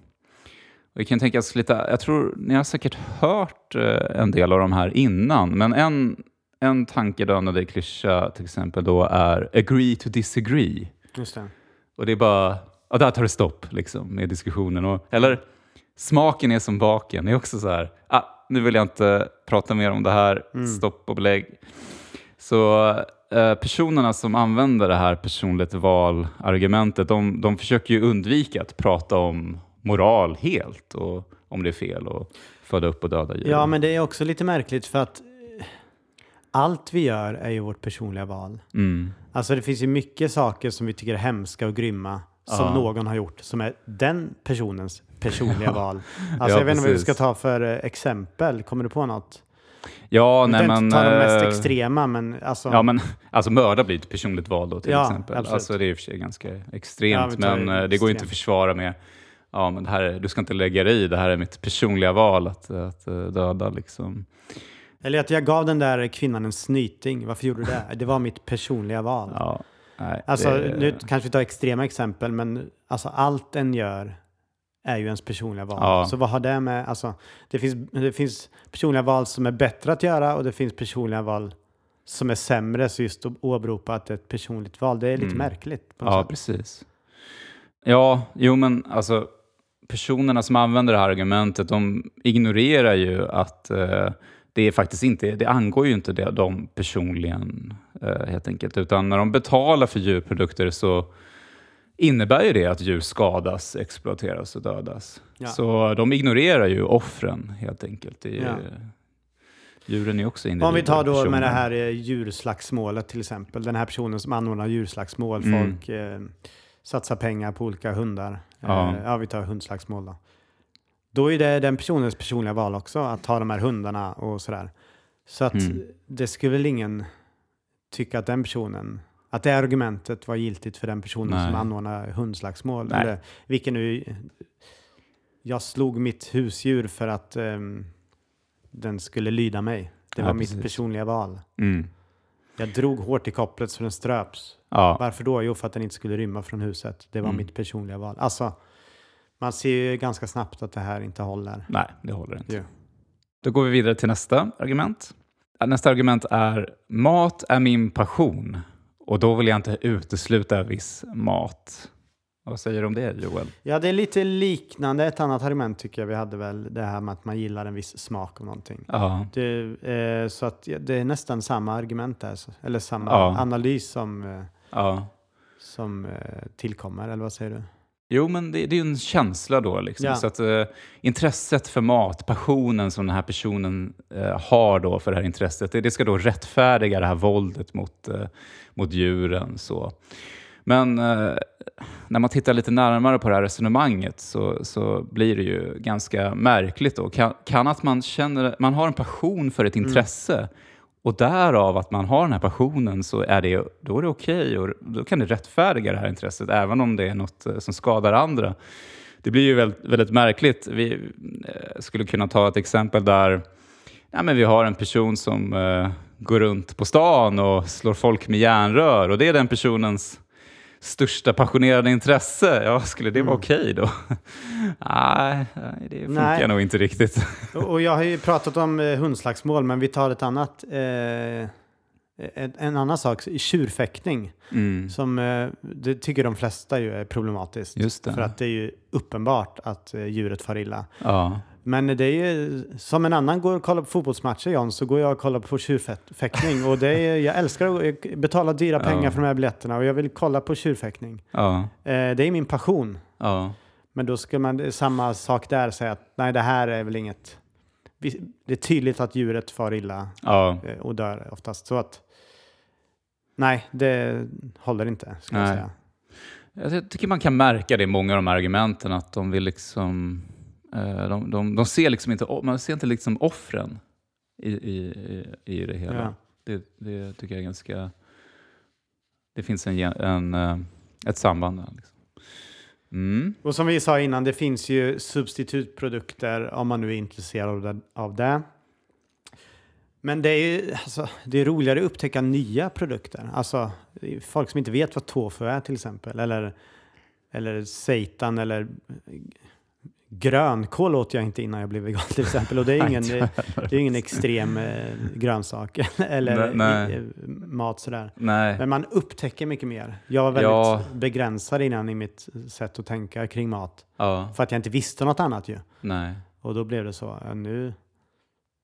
Och vi kan tänka oss lite, jag tror ni har säkert hört eh, en del av de här innan, men en, en tankedödande klyscha till exempel då är agree to disagree. Just det. Och det är bara, ja där tar det stopp liksom med diskussionen. Och, eller smaken är som baken, det är också så här, ah, nu vill jag inte prata mer om det här, stopp och belägg. Så personerna som använder det här personligt val-argumentet, de, de försöker ju undvika att prata om moral helt och om det är fel och föda upp och döda djur. Ja, men det är också lite märkligt för att eh, allt vi gör är ju vårt personliga val. Mm. Alltså det finns ju mycket saker som vi tycker är hemska och grymma som Ja. någon har gjort som är den personens personliga val. Alltså Ja, jag vet inte vad vi ska ta för eh, exempel. Kommer du på något? Ja, nej men... inte ta de mest eh, extrema, men alltså. Ja, men alltså mörda blir ett personligt val då till Ja, exempel. absolut. Alltså det är i och för sig ganska Ja, extremt, tar men det eh, det går ju inte att försvara med Ja, men det här, är- du ska inte lägga dig i, det här är mitt personliga val att, att eh, döda liksom. Eller att jag gav den där kvinnan en snyting. Varför gjorde du det? Det var mitt personliga val. Ja, nej, Alltså, det- nu kanske vi tar extrema exempel, men alltså allt en gör är ju ens personliga val. Ja. Så vad har det med, alltså, det finns, det finns personliga val som är bättre att göra och det finns personliga val som är sämre, så just att åberopa att det är ett personligt val, det är lite Mm. märkligt. Ja, sätt. precis. Ja, jo men alltså personerna som använder det här argumentet, de ignorerar ju att eh, det är faktiskt inte, det angår ju inte det, dem personligen eh, helt enkelt, utan när de betalar för djurprodukter så innebär ju det att djur skadas, exploateras och dödas. Ja. Så de ignorerar ju offren helt enkelt. Är, Ja. Djuren är också individer. Om vi tar då med det här eh, djurslagsmålet till exempel. Den här personen som anordnar djurslagsmål. Mm. Folk eh, satsar pengar på olika hundar. Ja. Eh, ja, vi tar hundslagsmål då. Då är det den personens personliga val också att ta de här hundarna och sådär. Så att Mm. det skulle väl ingen tycka att den personen, att det argumentet var giltigt för den personen Nej. som anordnar hundslagsmål. Nej. Eller vilken nu, jag slog mitt husdjur för att ehm, den skulle lyda mig. Det Ja, var mitt precis. personliga val. Mm. Jag drog hårt i kopplet så den ströps. Ja. Varför då? Jo, för att den inte skulle rymma från huset. Det var Mm. mitt personliga val. Alltså, man ser ju ganska snabbt att det här inte håller. Nej, det håller inte. Ja. Då går vi vidare till nästa argument. Nästa argument är mat är min passion och då vill jag inte utesluta viss mat. Vad säger du om det Joel? Ja, det är lite liknande ett annat argument tycker jag vi hade väl. Det här med att man gillar en viss smak av någonting. Ja, Det, eh, så att det är nästan samma argument där. Eller samma Ja. analys som, eh, ja. som eh, tillkommer. Eller vad säger du? Jo, men det, det är ju en känsla då. Liksom. Ja. Så att, eh, intresset för mat, passionen som den här personen eh, har då för det här intresset, det, det ska då rättfärdiga det här våldet mot, eh, mot djuren. Så. Men eh, när man tittar lite närmare på det här resonemanget så, så blir det ju ganska märkligt. Då. Kan, kan att man känner, man har en passion för ett intresse och därav att man har den här passionen så är det, då är det okej och då kan det rättfärdiga det här intresset även om det är något eh, som skadar andra. Det blir ju väldigt, väldigt märkligt. Vi eh, skulle kunna ta ett exempel där ja, men vi har en person som uh, går runt på stan och slår folk med järnrör och det är den personens största passionerade intresse. Ja, skulle det vara okej då? nej, det funkar Nej. nog inte riktigt. Och jag har ju pratat om eh, hundslagsmål, men vi tar ett annat, eh, En, annan sak, tjurfäktning, Mm. som eh, det tycker de flesta ju är problematiskt. För att det är ju uppenbart att djuret far illa. Ja. Men det är ju, som en annan går och kollar på fotbollsmatcher John, så går jag och kollar på tjurfäktning. Och det är, jag älskar att betala dyra Ja. pengar för de här biljetterna och jag vill kolla på tjurfäktning. Ja. Eh, det är min passion. Ja. Men då ska man samma sak där säga att nej, det här är väl inget... Det är tydligt att djuret far illa eh, och dör oftast. Så att nej, det håller inte skulle jag säga. Jag tycker man kan märka det i många av de här argumenten, att de vill liksom... eh, De, de, de ser liksom inte, man ser inte liksom offren i, i, i, det hela. Ja. Det, det tycker jag är ganska... Det finns en, en, eh, ett samband där. Liksom. Mm. Och som vi sa innan, det finns ju substitutprodukter om man nu är intresserad av det. Men det är ju alltså, det är roligare att upptäcka nya produkter. Alltså folk som inte vet vad tofu är till exempel. Eller, eller seitan eller grönkål åt jag inte innan jag blev vegan till exempel. Och det är ingen, det är ingen extrem eh, grönsak eller Nej, nej. eh, mat sådär. Nej. Men man upptäcker mycket mer. Jag var väldigt Ja. begränsad innan i mitt sätt att tänka kring mat. Ja. För att jag inte visste något annat ju. Nej. Och då blev det så. Nu,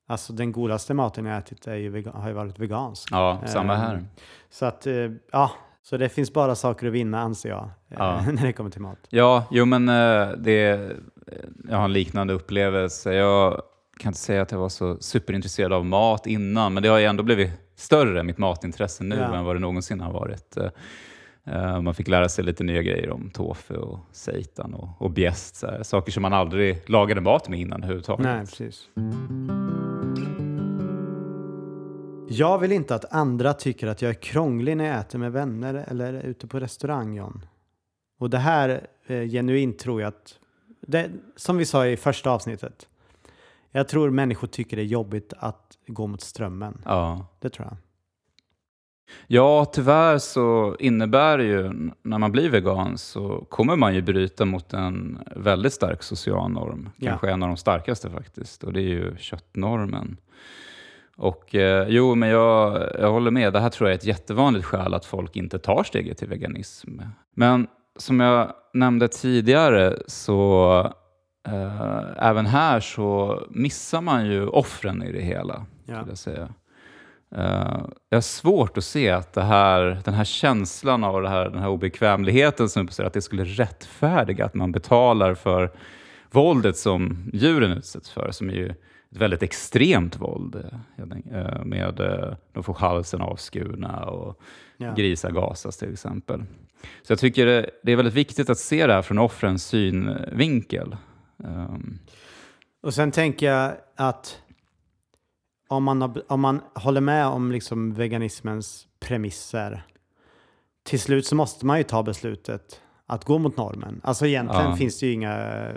alltså den godaste maten jag ätit är ju vega, har ju varit vegansk. Ja, samma Ehm, här. Så att, eh, ja. Så det finns bara saker att vinna anser jag. eh, Ja. när det kommer till mat. Ja, jo men eh, det, jag har en liknande upplevelse. Jag kan inte säga att jag var så superintresserad av mat innan, men det har ju ändå blivit större, mitt matintresse nu, Ja. än vad det någonsin har varit. Eh, Man fick lära sig lite nya grejer om tofu och seitan och, och bjäst. Saker som man aldrig lagade mat med innan överhuvudtaget. Nej, precis. Jag vill inte att andra tycker att jag är krånglig när jag äter med vänner eller är ute på restaurang, John. Och det här eh, genuint tror jag att, det, som vi sa i första avsnittet, jag tror människor tycker det är jobbigt att gå mot strömmen. Ja. Det tror jag. Ja, tyvärr så innebär det ju, när man blir vegan så kommer man ju bryta mot en väldigt stark social norm. Ja. Kanske en av de starkaste faktiskt, och det är ju köttnormen. Och eh, jo, men jag, jag håller med. Det här tror jag är ett jättevanligt skäl att folk inte tar steget till veganism. Men som jag nämnde tidigare så eh, även här så missar man ju offren i det hela. Ja. Jag säga. Eh, jag har svårt att se att det här, den här känslan av det här, den här obekvämligheten som uppstår, att det skulle rättfärdiga att man betalar för våldet som djuren utsätts för, som är ju ett väldigt extremt våld. eh, eh, Med, eh, de får halsen avskurna och Ja. grisar gasas till exempel. Så jag tycker det, är väldigt viktigt att se det här från offrens synvinkel. Um, Och sen tänker jag att om man, om man håller med om liksom veganismens premisser, till slut så måste man ju ta beslutet att gå mot normen. Alltså egentligen Ja. finns det ju inga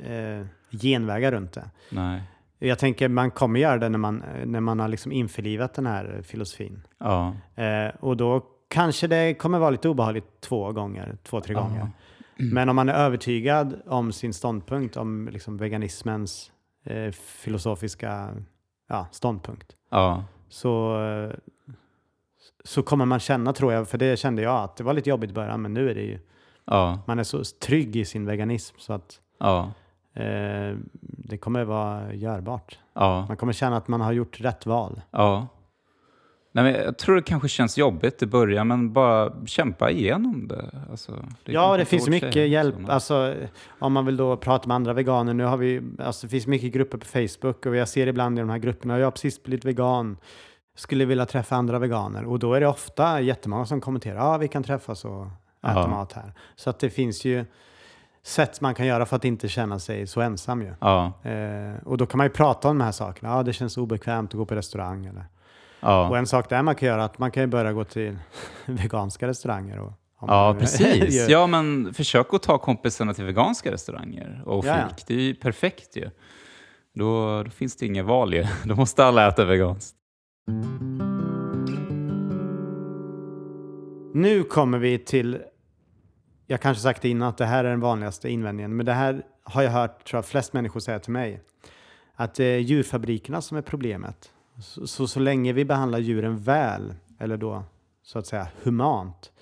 eh, genvägar runt det. nej. Jag tänker man kommer göra det när man, när man har liksom införlivat den här filosofin. Ja. Eh, och då kanske det kommer vara lite obehagligt två gånger, två, tre Ja. gånger. Men om man är övertygad om sin ståndpunkt, om liksom veganismens eh, filosofiska ja, ståndpunkt, Ja. så, så kommer man känna, tror jag, för det kände jag, att det var lite jobbigt i början, men nu är det ju, man är så trygg i sin veganism så att Ja. Eh, det kommer vara görbart. Ja. Man kommer känna att man har gjort rätt val. Ja. Nej, men jag tror det kanske känns jobbigt i början, men bara kämpa igenom det. Alltså, det ja, det finns mycket sig, hjälp. Alltså, om man vill då prata med andra veganer. Nu har vi, alltså, det finns mycket grupper på Facebook och jag ser ibland i de här grupperna, jag har precis blivit vegan, skulle vilja träffa andra veganer. Och då är det ofta jättemånga som kommenterar, ja vi kan träffas och äta Ja. mat här. Så att det finns ju sätt man kan göra för att inte känna sig så ensam ju. Ja. Eh, och då kan man ju prata om de här sakerna. Ja, det känns obekvämt att gå på restaurang. Eller. Och Ja. en sak där man kan göra, att man kan börja gå till veganska restauranger. Och, ja, precis. Ja, men försök att ta kompisarna till veganska restauranger och fik. Ja, ja. Det är ju perfekt ju. Då, då finns det inget val ju. Då måste alla äta veganskt. Nu kommer vi till, jag kanske sagt det innan att det här är den vanligaste invändningen, men det här har jag hört tror jag flest människor säga till mig. Att det är djurfabrikerna som är problemet. Så, så, så länge vi behandlar djuren väl, eller då så att säga humant,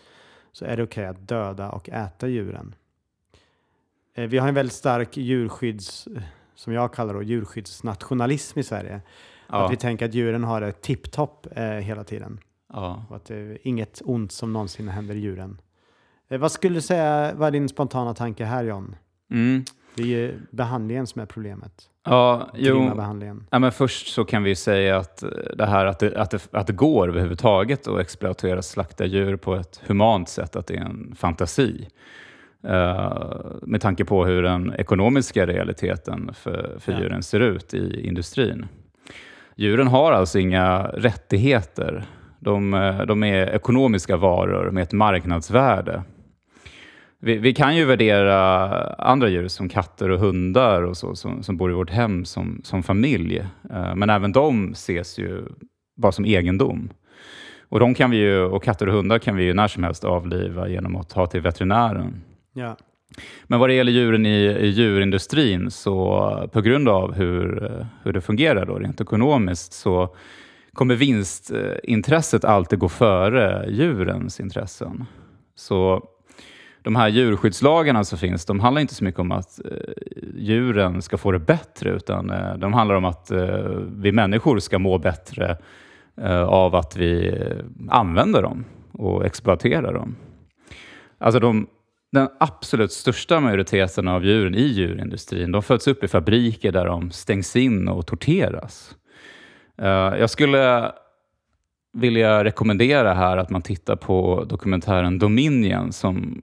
så är det okej att döda och äta djuren. Eh, Vi har en väldigt stark djurskydds, som jag kallar då, djurskyddsnationalism i Sverige. Ja, Att vi tänker att djuren har det tipptopp eh, hela tiden. ja. Och att det är inget ont som någonsin händer djuren. Eh, vad skulle du säga var din spontana tanke här John? Mm. Det är ju behandlingen som är problemet. ja jo, behandlingen. Ja, men först så kan vi säga att eh, det här att det, att, det, att det går överhuvudtaget att exploatera slakta djur på ett humant sätt, att det är en fantasi. Eh, med tanke på hur den ekonomiska realiteten för, för Ja. djuren ser ut i industrin. Djuren har alltså inga rättigheter. De, de är ekonomiska varor med ett marknadsvärde. Vi, vi kan ju värdera andra djur som katter och hundar och så, som, som bor i vårt hem som, som familj. Eh, Men även de ses ju bara som egendom. Och, de kan vi ju, och katter och hundar kan vi ju när som helst avliva genom att ta till veterinären. Ja. Men vad det gäller djuren i, i djurindustrin, så på grund av hur, hur det fungerar då, rent ekonomiskt, så kommer vinstintresset alltid gå före djurens intressen. Så de här djurskyddslagarna alltså som finns, de handlar inte så mycket om att eh, djuren ska få det bättre, utan eh, de handlar om att eh, vi människor ska må bättre eh, av att vi eh, använder dem och exploaterar dem. Alltså de, den absolut största majoriteten av djuren i djurindustrin, de föds upp i fabriker där de stängs in och torteras. Eh, jag skulle vilja rekommendera här att man tittar på dokumentären Dominion som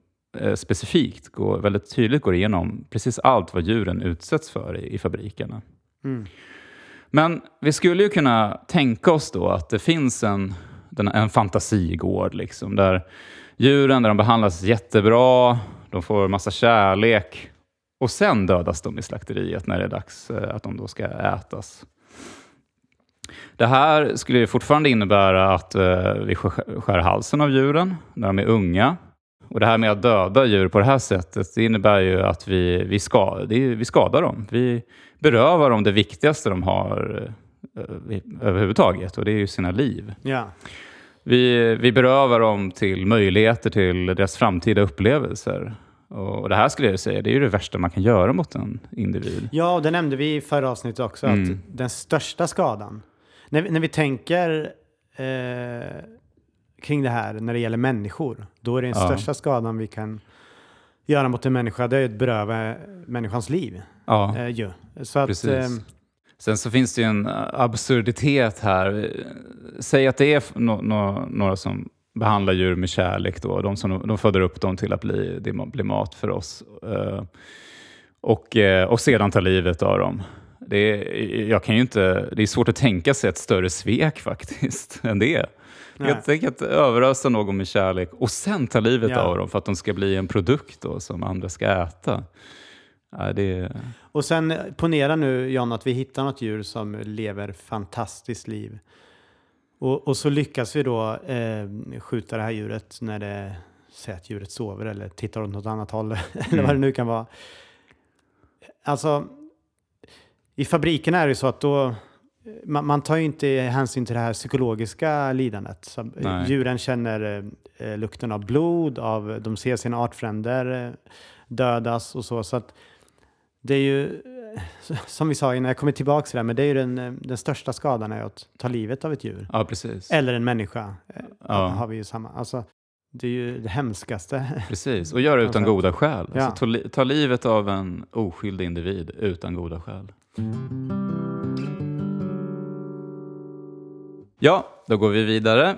specifikt går, väldigt tydligt går igenom precis allt vad djuren utsätts för i, i fabrikerna. Mm. Men vi skulle ju kunna tänka oss då att det finns en, en fantasigård liksom, där djuren där de behandlas jättebra, de får massa kärlek och sen dödas de i slakteriet när det är dags eh, att de då ska ätas. Det här skulle ju fortfarande innebära att eh, vi skär halsen av djuren när de är unga. Och det här med att döda djur på det här sättet, det innebär ju att vi, vi, ska, är, vi skadar dem. Vi berövar dem det viktigaste de har eh, överhuvudtaget och det är ju sina liv. Ja. Vi, vi berövar dem till möjligheter till deras framtida upplevelser. Och det här skulle jag säga, det är ju det värsta man kan göra mot en individ. ja, och det nämnde vi i förra avsnittet också, Mm. att den största skadan, när vi, när vi tänker eh, kring det här när det gäller människor, då är det den Ja. största skadan vi kan göra mot en människa, det är att beröva människans liv. Ja, Eh, ju. Så att, precis. eh, Sen så finns det ju en absurditet här. Säg att det är no, no, några som behandlar djur med kärlek. Då. De, som, de föder upp dem till att bli, bli mat för oss. Eh, och, eh, och sedan tar livet av dem. Det är, jag kan ju inte, det är svårt att tänka sig ett större svek faktiskt än det. Nej. Jag tänker att överösa någon med kärlek och sen ta livet Ja. av dem för att de ska bli en produkt då, som andra ska äta. Ja, det, Och sen ponera nu John att vi hittar något djur som lever fantastiskt liv. Och, och så lyckas vi då eh, skjuta det här djuret när det säger att djuret sover eller tittar åt något annat håll eller vad det nu kan vara. Alltså, i fabrikerna är det ju så att då man, man tar ju inte hänsyn till det här psykologiska lidandet. Så, Nej. djuren känner eh, lukten av blod, av, de ser sina artfränder eh, dödas och så. så att det är ju, eh, som vi sa innan, jag kommer tillbaka till det, här, men det är ju den, eh, den största skadan är att ta livet av ett djur. ja, precis. Eller en människa. eh, Ja. Har vi ju samma. Alltså, det är ju det hemskaste. Precis, och göra utan Koncept. goda skäl. Ja. Alltså, ta, ta livet av en oskyldig individ utan goda skäl. Ja, då går vi vidare.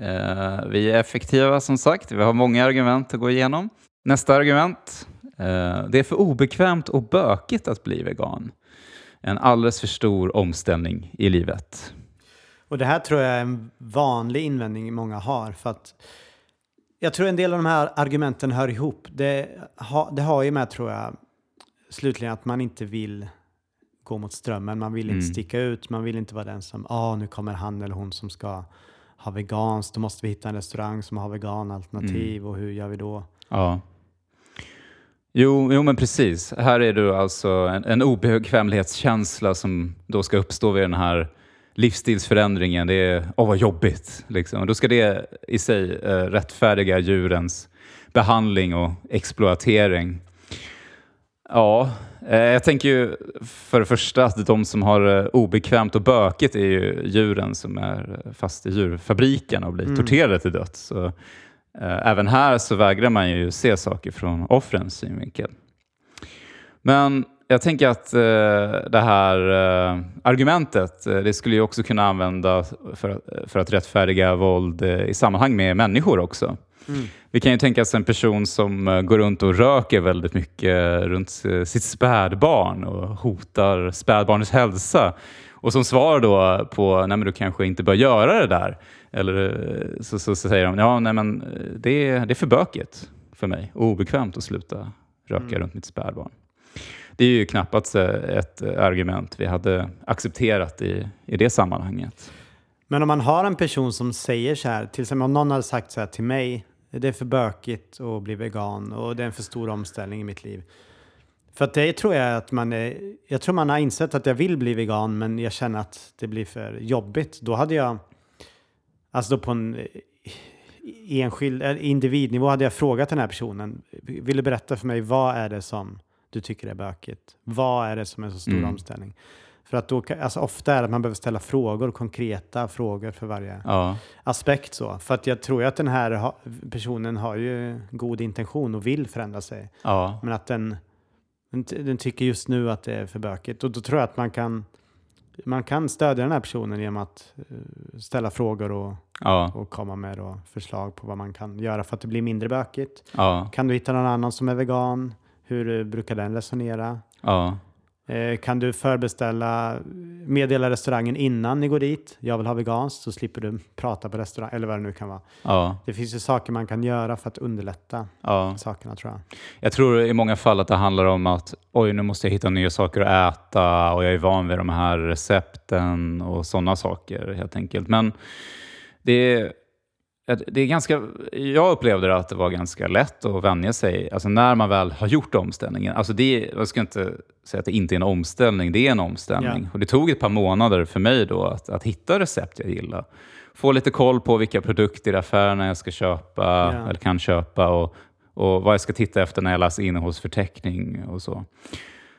Eh, vi är effektiva som sagt. Vi har många argument att gå igenom. Nästa argument. Eh, det är för obekvämt och bökigt att bli vegan. En alldeles för stor omställning i livet. Och det här tror jag är en vanlig invändning många har. För att jag tror en del av de här argumenten hör ihop. Det, ha, det har ju med, tror jag, slutligen att man inte vill gå mot strömmen. Man vill inte Mm. sticka ut. Man vill inte vara den som, ah nu kommer han eller hon som ska ha veganskt. Då måste vi hitta en restaurang som har veganalternativ och hur gör vi då? Ja. Jo, jo, men precis. Här är det alltså en, en obekvämlighetskänsla som då ska uppstå vid den här livsstilsförändringen, det är åh vad jobbigt. Liksom. Och då ska det i sig eh, rättfärdiga djurens behandling och exploatering. Ja, eh, jag tänker ju för det första att de som har eh, obekvämt och bökigt är ju djuren som är fast i djurfabriken och blir Mm. torterade till döds. Så, eh, även här så vägrar man ju se saker från offrens synvinkel. Men jag tänker att eh, det här eh, argumentet, eh, det skulle ju också kunna användas för, för att rättfärdiga våld i sammanhang med människor också. Mm. Vi kan ju tänka oss en person som eh, går runt och röker väldigt mycket runt eh, sitt spädbarn och hotar spädbarnets hälsa. Och som svar då på, nej men du kanske inte bör göra det där. Eller eh, så, så, så säger de, ja nej men eh, det, är- det är för bökigt för mig och obekvämt att sluta röka runt mitt spädbarn. Det är ju knappast eh, ett eh, argument vi hade accepterat i, i det sammanhanget. Men om man har en person som säger så här, till exempel om någon hade sagt så här till mig, det är för bökigt att bli vegan och det är en för stor omställning i mitt liv. För att det tror jag att man är, jag tror man har insett att jag vill bli vegan men jag känner att det blir för jobbigt. Då hade jag, alltså då på en eh, enskild eh, individnivå hade jag frågat den här personen, vill du berätta för mig vad är det som du tycker är bökigt? Vad är det som är så stor Mm. omställning? För att då, alltså ofta är det att man behöver ställa frågor, konkreta frågor för varje Ja, aspekt så. För att jag tror ju att den här ha, personen har ju god intention och vill förändra sig. ja, Men att den, den, den tycker just nu att det är för bökigt. Och då tror jag att man kan, man kan stödja den här personen genom att eh, ställa frågor och, ja, och komma med då förslag på vad man kan göra för att det blir mindre bökigt. Kan du hitta någon annan som är vegan? Hur brukar den resonera? Eh, kan du förbeställa, meddela restaurangen innan ni går dit? Jag vill ha veganskt, så slipper du prata på restaurang, eller vad det nu kan vara. ja, Det finns ju saker man kan göra för att underlätta ja. sakerna tror jag. Jag tror i många fall att det handlar om att oj, nu måste jag hitta nya saker att äta och jag är van vid de här recepten och sådana saker helt enkelt. Men det är, det är ganska, jag upplevde att det var ganska lätt att vänja sig, alltså när man väl har gjort omställningen. Alltså det, jag ska inte säga att det inte är en omställning, det är en omställning. Ja. Och det tog ett par månader för mig då att, att hitta recept jag gillar. Få lite koll på vilka produkter i affärerna jag ska köpa Ja. eller kan köpa och, och vad jag ska titta efter när jag läser innehållsförteckning och så.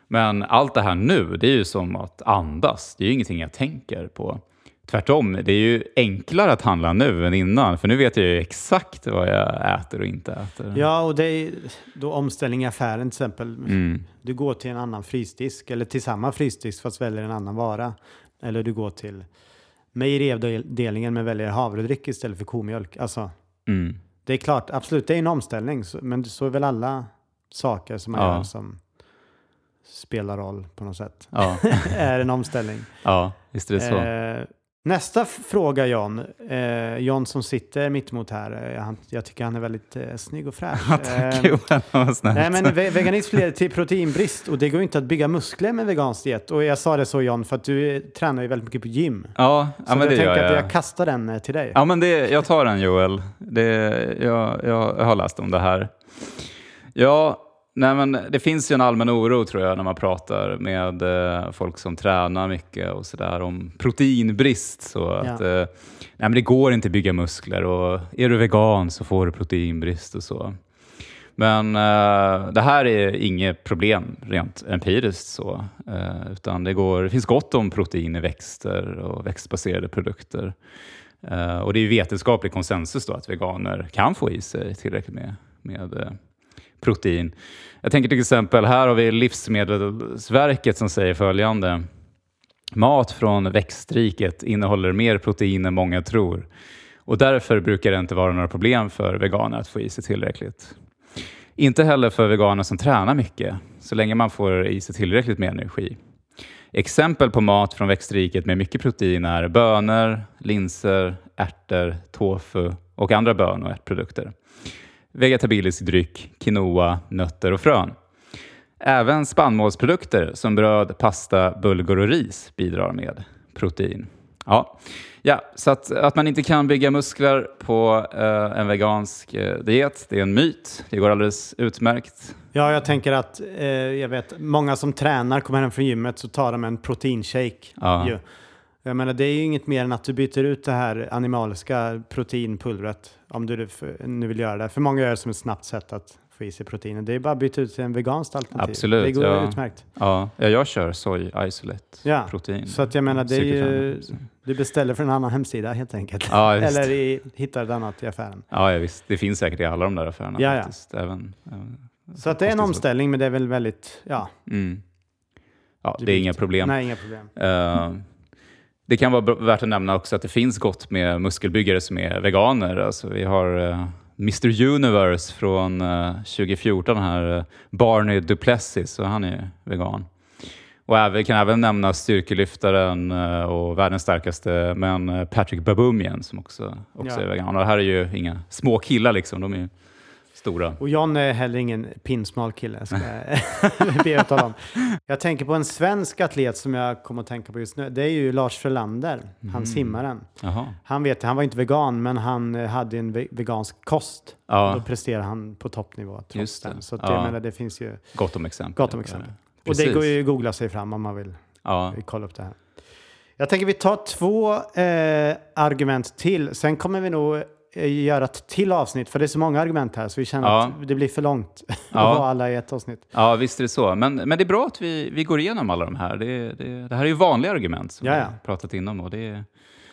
Men allt det här nu, det är ju som att andas. Det är ju ingenting jag tänker på. Tvärtom, det är ju enklare att handla nu än innan, för nu vet jag ju exakt vad jag äter och inte äter. Ja, och det är då omställning i affären till exempel. Mm. Du går till en annan frysdisk eller till samma frysdisk fast väljer en annan vara. Eller du går till mejeriavdelningen men väljer havredryck istället för komjölk. Alltså, Mm. det är klart, absolut, det är en omställning. Men så är väl alla saker som man Ja. gör som spelar roll på något sätt. Ja. är en omställning. ja, visst är det så. Eh, nästa fråga John. Eh, John som sitter mitt emot här. Eh, han, jag tycker han är väldigt eh, snygg och fräsch. Ja, tack Eh, Johan, vad snällt. Nej, men ve- veganism leder till proteinbrist och det går ju inte att bygga muskler med vegansk diet. Och jag sa det så John, för att du eh, tränar ju väldigt mycket på gym. Ja, Så ja men jag det tänker gör att jag. jag kastar den eh, till dig. Ja, men det, jag tar den Joel. Det, jag, jag, jag har läst om det här. Ja, nej, men det finns ju en allmän oro tror jag när man pratar med eh, folk som tränar mycket och sådär om proteinbrist. Så att, eh, nej, men det går inte att bygga muskler och är du vegan så får du proteinbrist och så. Men eh, det här är inget problem rent empiriskt så, eh, utan det, går, det finns gott om protein i växter och växtbaserade produkter. Eh, och det är ju vetenskaplig konsensus då att veganer kan få i sig tillräckligt med, med eh, protein. Jag tänker till exempel, här har vi Livsmedelsverket som säger följande. Mat från växtriket innehåller mer protein än många tror och därför brukar det inte vara några problem för veganer att få i sig tillräckligt. Inte heller för veganer som tränar mycket, så länge man får i sig tillräckligt med energi. Exempel på mat från växtriket med mycket protein är bönor, linser, ärtor, tofu och andra bön och ärtprodukter. Vegetabilisk dryck, quinoa, nötter och frön. Även spannmålsprodukter som bröd, pasta, bulgur och ris bidrar med protein. Ja, ja så att, att man inte kan bygga muskler på eh, en vegansk eh, diet, det är en myt. Det går alldeles utmärkt. Ja, jag tänker att eh, jag vet, många som tränar kommer hem från gymmet så tar de en proteinshake. Ja. ju. Jag menar, det är ju inget mer än att du byter ut det här animaliska proteinpulvret om du nu vill göra det. För många gör det som ett snabbt sätt att få i sig proteiner. Det är bara att byta ut till en veganskt alternativ. Absolut, Det går ja. utmärkt. Ja, ja, jag kör soy isolate Ja, protein. Så att jag menar, det är ju, 500%. du beställer från en annan hemsida helt enkelt. Ja. Eller i, hittar ett annat i affären. Ja, ja, visst. Det finns säkert i alla de där affärerna Ja, ja. faktiskt. Även, även, Så att det är en omställning, men det är väl väldigt, ja. Mm. Ja, Det är inga problem. Nej, inga problem. Eh, det kan vara värt att nämna också att det finns gott med muskelbyggare som är veganer. Alltså, vi har eh, Mr Universe från eh, 2014, här, uh, Barney Duplessis, och han är vegan. Och även, vi kan även nämna styrkelyftaren eh, och världens starkaste men eh, Patrick Baboumian som också, också Ja. är vegan. Och det här är ju inga små killar liksom, de är stora. Och John är heller ingen pinsmal kille, ska jag be att tala om. Jag tänker på en svensk atlet som jag kommer att tänka på just nu. Det är ju Lars Frölander, Mm. han simmaren. Jaha. Han vet, han var inte vegan, men han eh, hade en ve- vegansk kost. Ja, Då presterar han på toppnivå trots det. den. Så att Ja. menar, det finns ju... gott om exempel. Gott om exempel. Och Precis. det går ju att googla sig fram om man vill Ja. kolla upp det här. Jag tänker vi tar två eh, argument till. Sen kommer vi nog göra ett till avsnitt, för det är så många argument här så vi känner Ja. att det blir för långt att ha alla i ett avsnitt. Ja, visst är det så. Men, men det är bra att vi, vi går igenom alla de här. Det, det, det här är ju vanliga argument som Ja, vi pratat inom. Och det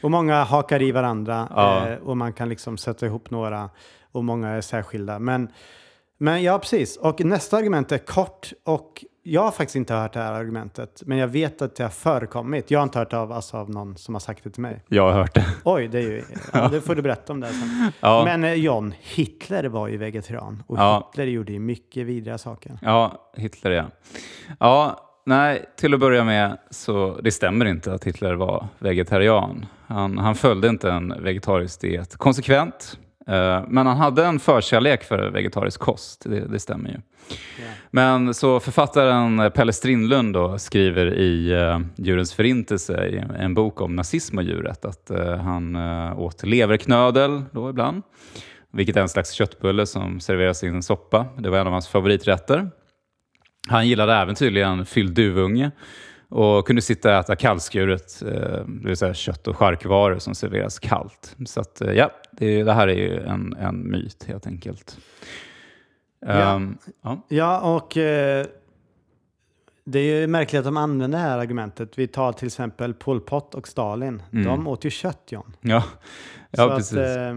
Och många hakar i varandra Ja. eh, och man kan liksom sätta ihop några och många är särskilda. Men, men ja, precis. Och nästa argument är kort och jag har faktiskt inte hört det här argumentet, men jag vet att det har förekommit. Jag har inte hört det av, alltså, av någon som har sagt det till mig. jag har hört det. Oj, det är ju... Ja, det får du berätta om det sen. Ja, Men eh, John, Hitler var ju vegetarian och Ja. Hitler gjorde ju mycket vidriga saker. ja Hitler ja. Ja, nej, till att börja med så det stämmer inte att Hitler var vegetarian. Han, han följde inte en vegetarisk diet konsekvent. Eh, men han hade en förkärlek för vegetarisk kost, det, det stämmer ju. Men så författaren Pelle Strindlund då skriver i uh, Djurens förintelse, i en bok om nazism och djuret, att uh, han uh, åt leverknödel då ibland, vilket är en slags köttbulle som serveras i en soppa. Det var en av hans favoriträtter. Han gillade även tydligen fylld duvunge och kunde sitta och äta kallskuret, eh, det vill säga kött och charkvaror som serveras kallt. Så att, eh, ja, det, det här är ju en, en myt helt enkelt. Ja. Ehm, ja. Ja, och eh, det är ju märkligt att de använder det här argumentet. Vi tar till exempel Pol Pot och Stalin. Mm. De åt ju kött, John. Ja, Så ja att, precis. eh,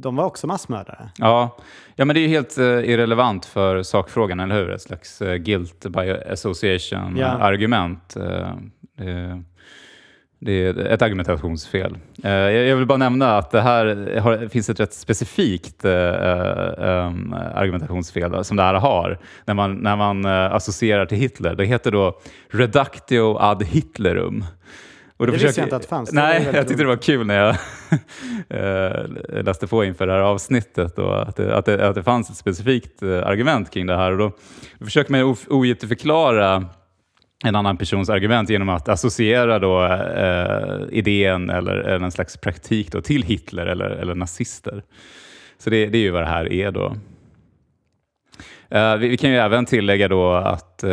de var också massmördare. Ja. ja, men det är ju helt eh, irrelevant för sakfrågan, eller hur? Ett slags eh, guilt by association-argument. Eh, det, det är ett argumentationsfel. Eh, jag, vill bara nämna att det här har, finns ett rätt specifikt argumentationsfel som det här har när man, när man associerar till Hitler. Det heter då reductio ad Hitlerum. Och då Det visste jag inte att det fanns. Det Nej, väldigt jag tyckte det var kul när jag eh, läste på inför det här avsnittet och att det, att det, att det fanns ett specifikt eh, argument kring det här. Och då försöker man ogiltigförklara en annan persons argument genom att associera då, eh, idén eller, eller en slags praktik då, till Hitler eller, eller nazister. Så det, det är ju vad det här är då. Eh, vi, vi kan ju även tillägga då att eh,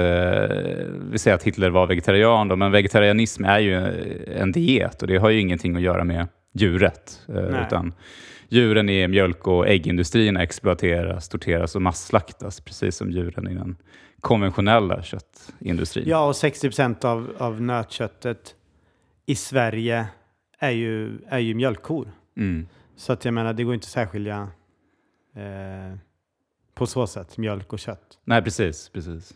vi säger att Hitler var vegetarian, då, men vegetarianism är ju en diet och det har ju ingenting att göra med djuret. Nej. utan djuren i mjölk och äggindustrierna exploateras, torteras och masslaktas, precis som djuren i den konventionella köttindustrin. Ja, och 60 procent av, av nötköttet i Sverige är ju, är ju mjölkkor. Mm. Så att jag menar, det går inte att särskilja eh, på så sätt, mjölk och kött. Nej, precis. precis.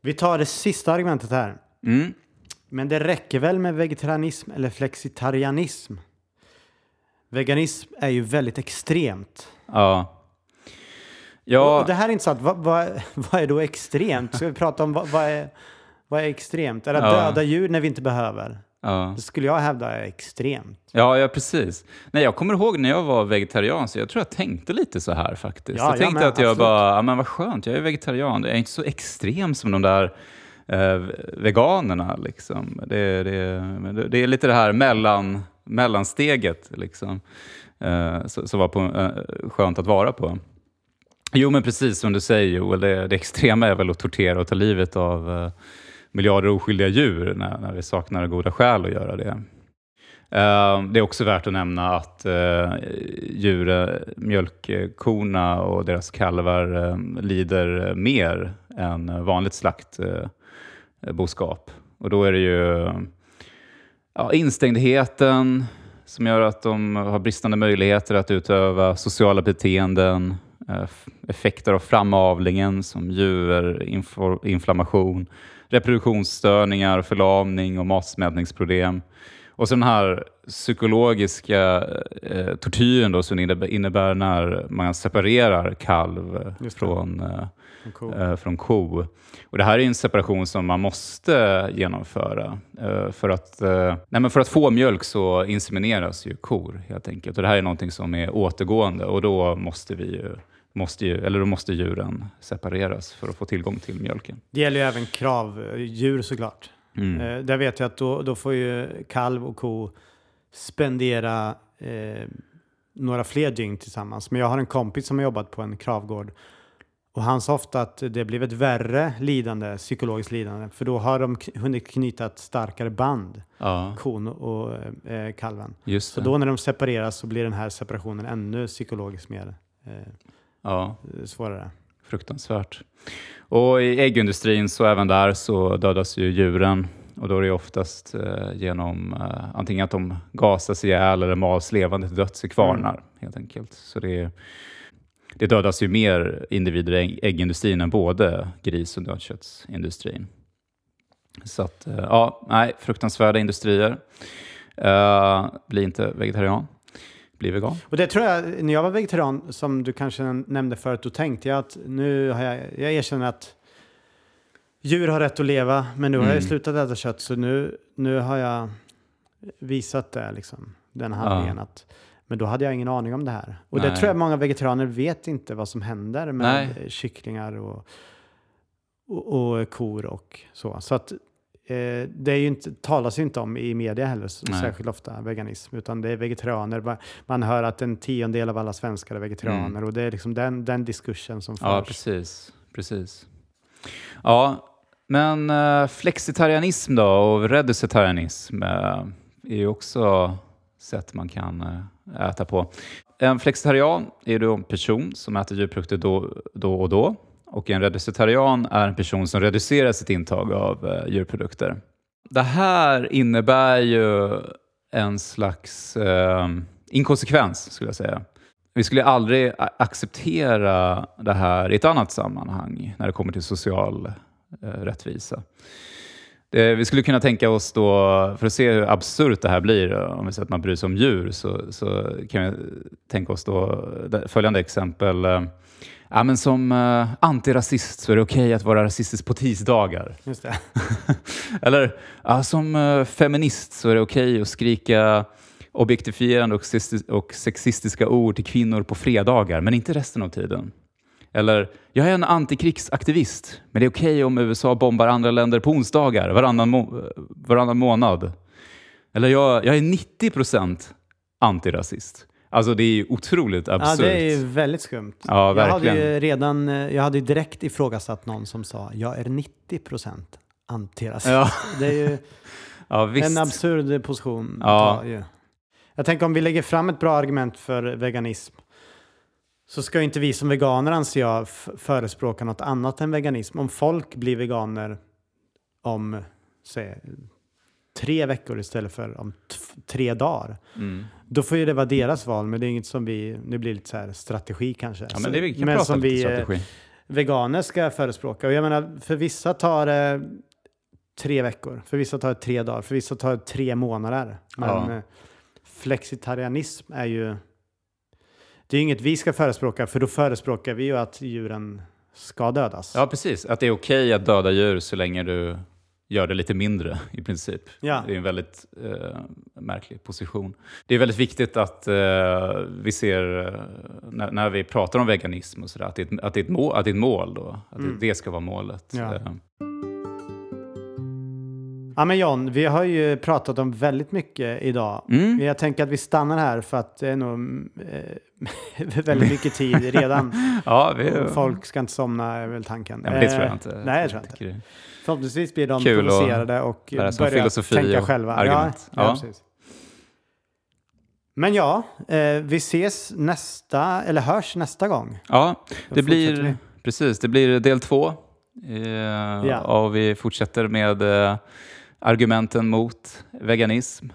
Vi tar det sista argumentet här. Mm. Men det räcker väl med vegetarianism eller flexitarianism? Veganism är ju väldigt extremt. Ja. Ja, och det här är intressant. Vad, vad, vad är då extremt? Ska vi prata om vad, vad, är, vad är extremt? Är det att Ja. döda djur när vi inte behöver? Ja. Det skulle jag hävda är extremt. Ja, ja, precis. Nej, jag kommer ihåg när jag var vegetarian, så jag tror jag tänkte lite så här faktiskt. Ja, jag tänkte med, att jag absolut. bara, ja men vad skönt, jag är vegetarian. Jag är inte så extrem som de där eh, veganerna. Liksom. Det, det, men det, är lite det här mellan, mellansteget liksom, eh, som som var på, eh, skönt att vara på. Jo, men precis som du säger Joel, det, det extrema är väl att tortera och ta livet av, eh, miljarder oskyldiga djur när, när vi saknar goda skäl att göra det. Eh, det är också värt att nämna att eh, djur, mjölkkorna och deras kalvar eh, lider mer än vanligt slaktboskap. och då är det ju ja, instängdheten som gör att de har bristande möjligheter att utöva sociala beteenden, effekter av framavlingen som juverinflammation, reproduktionsstörningar, förlamning och matsmältningsproblem. Och så den här psykologiska eh, tortyren då, som innebär, när man separerar kalv från, eh, ko. Eh, från ko. Och det här är en separation som man måste genomföra. Eh, för, att, eh, nej men för att få mjölk så insemineras ju kor helt enkelt. Och det här är någonting som är återgående och då måste vi ju måste ju, eller då måste djuren separeras för att få tillgång till mjölken. Det gäller ju även kravdjur såklart. Mm. Eh, där vet jag att då, då får ju kalv och ko spendera eh, några fler dygn tillsammans. Men jag har en kompis som har jobbat på en kravgård och han sa ofta att det blev ett värre lidande, psykologiskt lidande, för då har de hunnit knyta ett starkare band, ja. kon och eh, kalven. Så då när de separeras så blir den här separationen ännu psykologiskt mer eh, ja. svårare. Fruktansvärt. Och i äggindustrin så även där så dödas ju djuren och då är det oftast eh, genom eh, antingen att de gasas ihjäl eller mals levande till döds i kvarnar mm. helt enkelt. Så det, det dödas ju mer individer i äggindustrin än både gris och nötköttsindustrin. Så att, eh, ja, nej, fruktansvärda industrier. Uh, bli inte vegetarian bli vegan. Och det tror jag, när jag var vegetarian, som du kanske nämnde förut, då tänkte jag att nu har jag, jag erkänner att djur har rätt att leva, men nu mm. har jag mm. slutat äta kött, så nu, nu har jag visat det, liksom, den handlingen. Ja. Att, men då hade jag ingen aning om det här. Och Nej. det tror jag många vegetarianer vet inte vad som händer med Nej. kycklingar och, och, och, kor och så. Så att eh, det är ju inte, talas ju inte om i media heller Nej. särskilt ofta, veganism, utan det är vegetarianer. Man hör att en tiondel av alla svenskar är vegetarianer mm. och det är liksom den, den diskursen som förs. Ja, precis. precis. Ja, men uh, flexitarianism då och reducitarianism uh, är ju också sätt man kan uh, äta på. En flexitarian är då en person som äter djurprodukter då, då och då och en reducitarian är en person som reducerar sitt intag av eh, djurprodukter. Det här innebär ju en slags eh, inkonsekvens, skulle jag säga. Vi skulle aldrig acceptera det här i ett annat sammanhang när det kommer till social eh, rättvisa. Det, vi skulle kunna tänka oss då, för att se hur absurt det här blir, eh, om vi säger att man bryr sig om djur, så, så kan vi tänka oss då eh, följande exempel. Eh, Ja, men som uh, antirasist så är det okej okay att vara rasistisk på tisdagar. Just det. Eller ja, som uh, feminist så är det okej okay att skrika objektifierande och, och sexistiska ord till kvinnor på fredagar, men inte resten av tiden. Eller, jag är en antikrigsaktivist, men det är okej okay om USA bombar andra länder på onsdagar varannan, må varannan månad. Eller, jag, jag är 90 procent antirasist. Alltså det är otroligt absurt. Ja, det är väldigt skumt. Ja, verkligen. Jag hade ju redan, eh, jag hade direkt ifrågasatt någon som sa jag är 90 procent antirasist. Ja. Det är ju ja, en absurd position. Ja. Jag tänker om vi lägger fram ett bra argument för veganism så ska inte vi som veganer, anser jag, förespråka något annat än veganism. Om folk blir veganer om, säg, tre veckor istället för om tre dagar. Mm. Då får ju det vara deras val, men det är inget som vi, nu blir det lite så här strategi kanske. Ja, men det vi kan men som vi eh, strategi. veganer ska förespråka. Och jag menar, för vissa tar det tre veckor, för vissa tar det tre dagar, för vissa tar det tre månader. Men ja. Eh, flexitarianism är ju, det är inget vi ska förespråka, för då förespråkar vi ju att djuren ska dödas. Ja, precis. Att det är okej okay att döda djur så länge du gör det lite mindre i princip. Ja. Det är en väldigt eh, märklig position. Det är väldigt viktigt att eh, vi ser, eh, när, när, vi pratar om veganism och sådär, att, det, att, det är ett mål, att det är ett mål då. Att mm. det, det ska vara målet. Ja. Eh. Ja men John, vi har ju pratat om väldigt mycket idag. Mm. Jag tänker att vi stannar här för att det är nog eh, väldigt mycket tid redan. Ja, vi, Folk ska inte somna är väl tanken. ja, det tror jag Eh, inte. Nej, jag tror jag inte. Förhoppningsvis blir de Kul provocerade och börjar tänka själva. argument. Ja, ja. Ja. precis. Men ja, eh, vi ses nästa, eller hörs nästa gång. Ja, det blir, vi. precis, det blir del två. Eh, Ja. Och vi fortsätter med eh, argumenten mot veganism.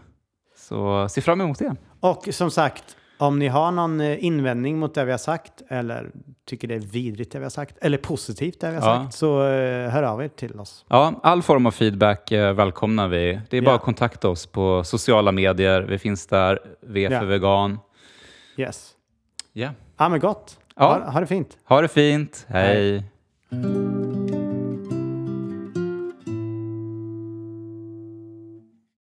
Så se fram emot det. Och som sagt, om ni har någon eh, invändning mot det vi har sagt eller tycker det är vidrigt det vi har sagt eller positivt det vi har Ja. sagt så eh, hör av er till oss. Ja, all form av feedback eh, välkomnar vi. Det är bara Ja. att kontakta oss på sociala medier. Vi finns där, V för Ja. vegan. Yes. Ja. Ja men gott. Ja. Ha, ha det fint. Ha det fint. Hej. Hej.